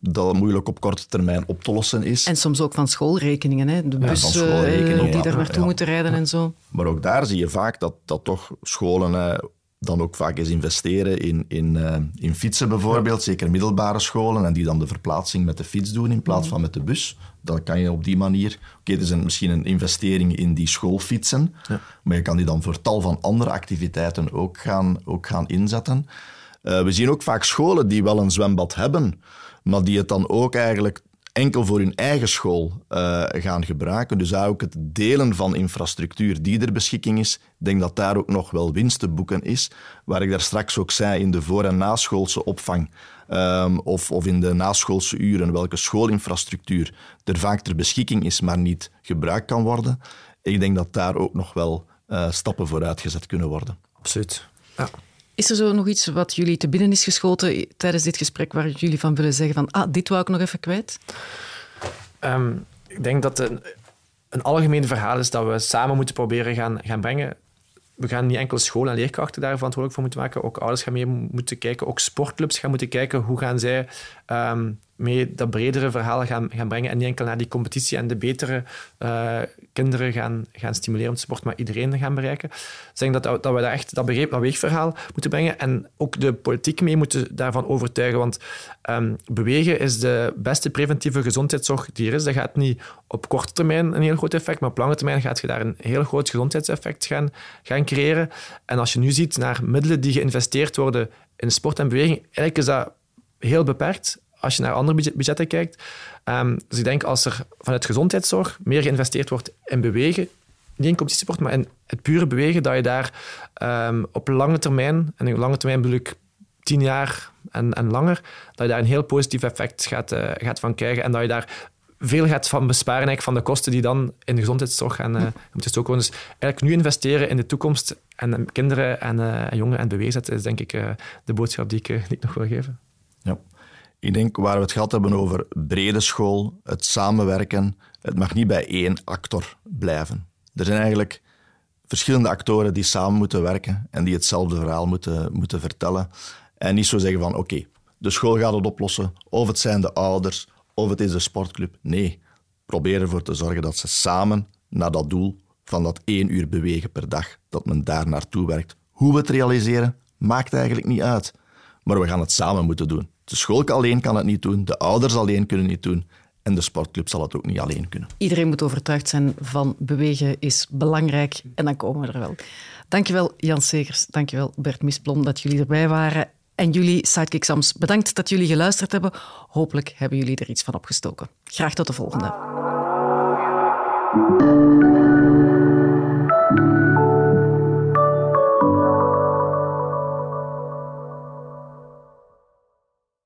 dat moeilijk op korte termijn op te lossen is. En soms ook van schoolrekeningen, hè? de bussen ja, die ja, daar naartoe ja. moeten rijden en zo. Maar ook daar zie je vaak dat, dat toch scholen uh, dan ook vaak eens investeren in, in, uh, in fietsen bijvoorbeeld, zeker middelbare scholen, en die dan de verplaatsing met de fiets doen in plaats van met de bus. Dan kan je op die manier... Oké, okay, het is een, misschien een investering in die schoolfietsen, maar je kan die dan voor tal van andere activiteiten ook gaan, ook gaan inzetten. Uh, we zien ook vaak scholen die wel een zwembad hebben, maar die het dan ook eigenlijk enkel voor hun eigen school uh, gaan gebruiken. Dus ook het delen van infrastructuur die er beschikking is, ik denk dat daar ook nog wel winst te boeken is. Waar ik daar straks ook zei, in de voor- en naschoolse opvang um, of, of in de naschoolse uren, welke schoolinfrastructuur er vaak ter beschikking is, maar niet gebruikt kan worden. Ik denk dat daar ook nog wel uh, stappen vooruit gezet kunnen worden. Absoluut. Ja. Is er zo nog iets wat jullie te binnen is geschoten tijdens dit gesprek waar jullie van willen zeggen van ah, dit wou ik nog even kwijt? Um, ik denk dat een, een algemeen verhaal is dat we samen moeten proberen gaan, gaan brengen. We gaan niet enkel school en leerkrachten daar verantwoordelijk voor moeten maken. Ook ouders gaan mee moeten kijken. Ook sportclubs gaan moeten kijken hoe gaan zij um, mee dat bredere verhaal gaan, gaan brengen en niet enkel naar die competitie en de betere uh, kinderen gaan, gaan stimuleren om te sport, maar iedereen gaan bereiken. Ik denk dat, dat we daar echt dat, begreep, dat weegverhaal moeten brengen en ook de politiek mee moeten daarvan overtuigen, want um, bewegen is de beste preventieve gezondheidszorg die er is. Dat gaat niet op korte termijn een heel groot effect, maar op lange termijn gaat je daar een heel groot gezondheidseffect gaan, gaan creëren. En als je nu ziet naar middelen die geïnvesteerd worden in sport en beweging, eigenlijk is dat heel beperkt als je naar andere budgetten kijkt. Um, dus ik denk als er vanuit gezondheidszorg meer geïnvesteerd wordt in bewegen, niet in competitiesport, maar in het pure bewegen, dat je daar um, op lange termijn, en op lange termijn bedoel ik tien jaar en, en langer, dat je daar een heel positief effect gaat, uh, gaat van krijgen en dat je daar veel gaat van besparen eigenlijk van de kosten die dan in de gezondheidszorg gaan uh, worden. Dus eigenlijk nu investeren in de toekomst en kinderen en uh, jongeren en bewegen zetten is denk ik de boodschap die ik, die ik nog wil geven. Ik denk waar we het gehad hebben over brede school, het samenwerken, het mag niet bij één actor blijven. Er zijn eigenlijk verschillende actoren die samen moeten werken en die hetzelfde verhaal moeten, moeten vertellen. En niet zo zeggen van oké, de school gaat het oplossen, of het zijn de ouders, of het is de sportclub. Nee, probeer ervoor te zorgen dat ze samen naar dat doel van dat één uur bewegen per dag, dat men daar naartoe werkt. Hoe we het realiseren, maakt eigenlijk niet uit. Maar we gaan het samen moeten doen. De school alleen kan het niet doen, de ouders alleen kunnen het niet doen. En de sportclub zal het ook niet alleen kunnen. Iedereen moet overtuigd zijn van bewegen is belangrijk en dan komen we er wel. Dankjewel Jan Segers, dankjewel Bert Misplom dat jullie erbij waren. En jullie Sidekick Sams, bedankt dat jullie geluisterd hebben. Hopelijk hebben jullie er iets van opgestoken. Graag tot de volgende.